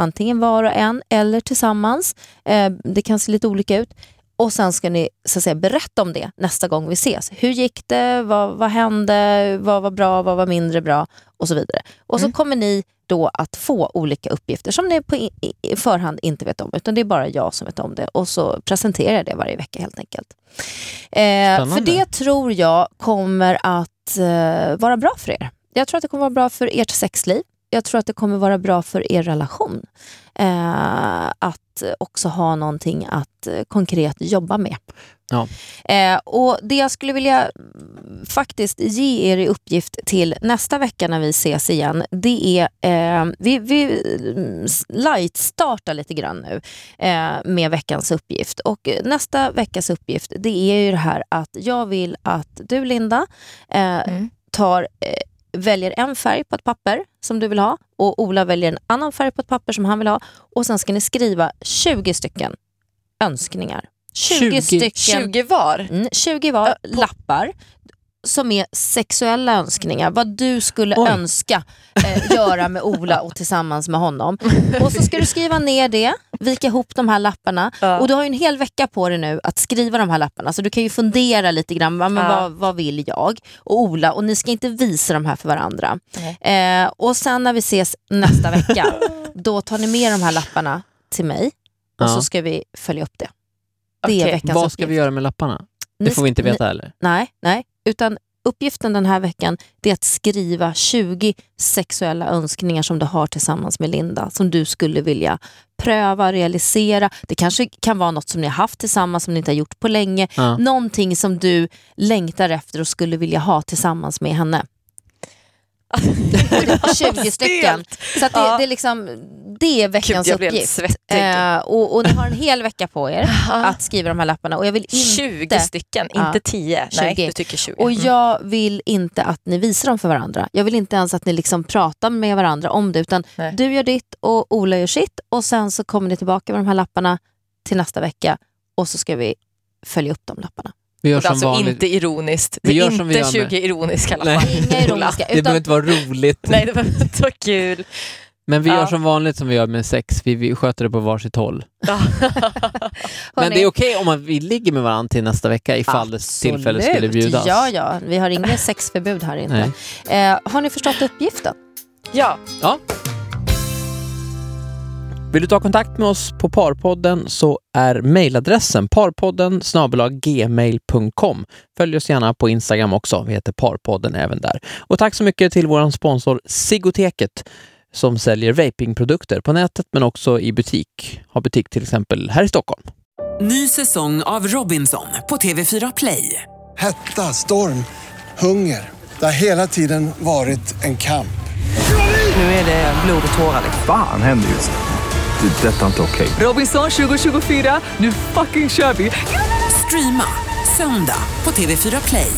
Speaker 6: antingen var och en eller tillsammans. Eh, det kan se lite olika ut. Och sen ska ni så att säga, berätta om det nästa gång vi ses. Hur gick det? Vad, vad hände? Vad var bra? Vad var mindre bra? Och så vidare. Och så
Speaker 4: Mm.
Speaker 6: kommer ni då att få olika uppgifter som ni på i, i förhand inte vet om. Utan det är bara jag som vet om det. Och så presenterar jag det varje vecka helt enkelt. Eh, för det tror jag kommer att eh, vara bra för er. Jag tror att det kommer vara bra för ert sexliv. Jag tror att det kommer vara bra för er relation. Eh, att också ha någonting att eh, konkret jobba med.
Speaker 5: Ja.
Speaker 6: Eh, och Det jag skulle vilja mm, faktiskt ge er i uppgift till nästa vecka när vi ses igen, det är, eh, vi, vi mm, light-startar lite grann nu eh, med veckans uppgift. Och nästa veckas uppgift, det är ju det här att jag vill att du Linda eh,
Speaker 4: Mm.
Speaker 6: tar eh, väljer en färg på ett papper som du vill ha och Ola väljer en annan färg på ett papper som han vill ha och sen ska ni skriva 20 stycken önskningar. 20,
Speaker 5: 20
Speaker 6: stycken
Speaker 4: 20 var.
Speaker 6: Mm, 20 var
Speaker 4: Ö, på-
Speaker 6: lappar som är sexuella önskningar. Vad du skulle
Speaker 5: Oj.
Speaker 6: önska eh, göra med Ola och tillsammans med honom. <laughs> Och så ska du skriva ner det, vika ihop de här lapparna.
Speaker 4: Ja.
Speaker 6: Och du har ju en hel vecka på dig nu att skriva de här lapparna. Så du kan ju fundera lite grann, men
Speaker 4: Ja.
Speaker 6: vad, vad vill jag? Och Ola, och ni ska inte visa de här för varandra. Eh, och sen när vi ses nästa vecka, <laughs> då tar ni med de här lapparna till mig. Och
Speaker 5: Ja.
Speaker 6: så ska vi följa upp det. Det veckans
Speaker 5: Vad ska
Speaker 6: uppgift.
Speaker 5: vi göra med lapparna?
Speaker 6: Ni
Speaker 5: Det får vi inte veta heller.
Speaker 6: Nej, nej. Utan uppgiften den här veckan är att skriva 20 sexuella önskningar som du har tillsammans med Linda, som du skulle vilja pröva, realisera. Det kanske kan vara något som ni har haft tillsammans som ni inte har gjort på länge.
Speaker 5: Ja.
Speaker 6: Någonting som du längtar efter och skulle vilja ha tillsammans med henne. <laughs> <laughs> 20 stycken. Så det,
Speaker 4: Ja.
Speaker 6: det, är liksom, det är veckans
Speaker 4: Gud,
Speaker 6: uppgift. Eh, och, och ni har en hel vecka på er <laughs>
Speaker 4: Ja.
Speaker 6: att skriva de här lapparna. Och jag vill inte
Speaker 4: 20 stycken,
Speaker 6: Ja.
Speaker 4: inte 10. Nej,
Speaker 6: 20.
Speaker 4: du tycker 20.
Speaker 6: Och
Speaker 4: Mm.
Speaker 6: jag vill inte att ni visar dem för varandra. Jag vill inte ens att ni liksom pratar med varandra om det. Utan
Speaker 4: Nej.
Speaker 6: du gör ditt och Ola gör sitt. Och sen så kommer ni tillbaka med de här lapparna till nästa vecka. Och så ska vi följa upp de lapparna.
Speaker 5: Vi gör
Speaker 4: Och det är
Speaker 5: som
Speaker 4: alltså
Speaker 5: vanligt.
Speaker 4: inte ironiskt. Det
Speaker 5: Vi
Speaker 4: är
Speaker 5: gör som vi
Speaker 4: inte
Speaker 5: gör med-
Speaker 4: 20 ironiska
Speaker 5: Nej.
Speaker 4: lappar.
Speaker 6: Inga ironiska. <laughs>
Speaker 5: Det behöver inte vara roligt.
Speaker 4: Nej, det var inte så kul.
Speaker 5: Men vi
Speaker 4: Ja.
Speaker 5: gör som vanligt som vi gör med sex. Vi, vi sköter det på varsitt håll.
Speaker 4: Ja. <laughs>
Speaker 5: Men det är okej om man, vi ligger med varandra till nästa vecka ifall det tillfälle skulle
Speaker 6: absolut.
Speaker 5: bjudas.
Speaker 6: Ja, ja. Vi har inget <laughs> sexförbud här inte. Eh, har ni förstått uppgiften?
Speaker 4: ja.
Speaker 5: Vill du ta kontakt med oss på Parpodden så är mejladressen parpodden gmail.com. Följ oss gärna på Instagram också. Vi heter Parpodden även där. Och tack så mycket till vår sponsor Sigoteket som säljer vapingprodukter på nätet men också i butik. Har butik till exempel här i Stockholm.
Speaker 1: Ny säsong av Robinson på TV4 Play.
Speaker 2: Hetta, storm, hunger. Det har hela tiden varit en kamp.
Speaker 1: Nu är det blod och tårar.
Speaker 3: Fan händer just nu. Det. är Detta är inte okej.
Speaker 1: Robinson 2024, nu fucking kör vi! Streama söndag på TV4 Play.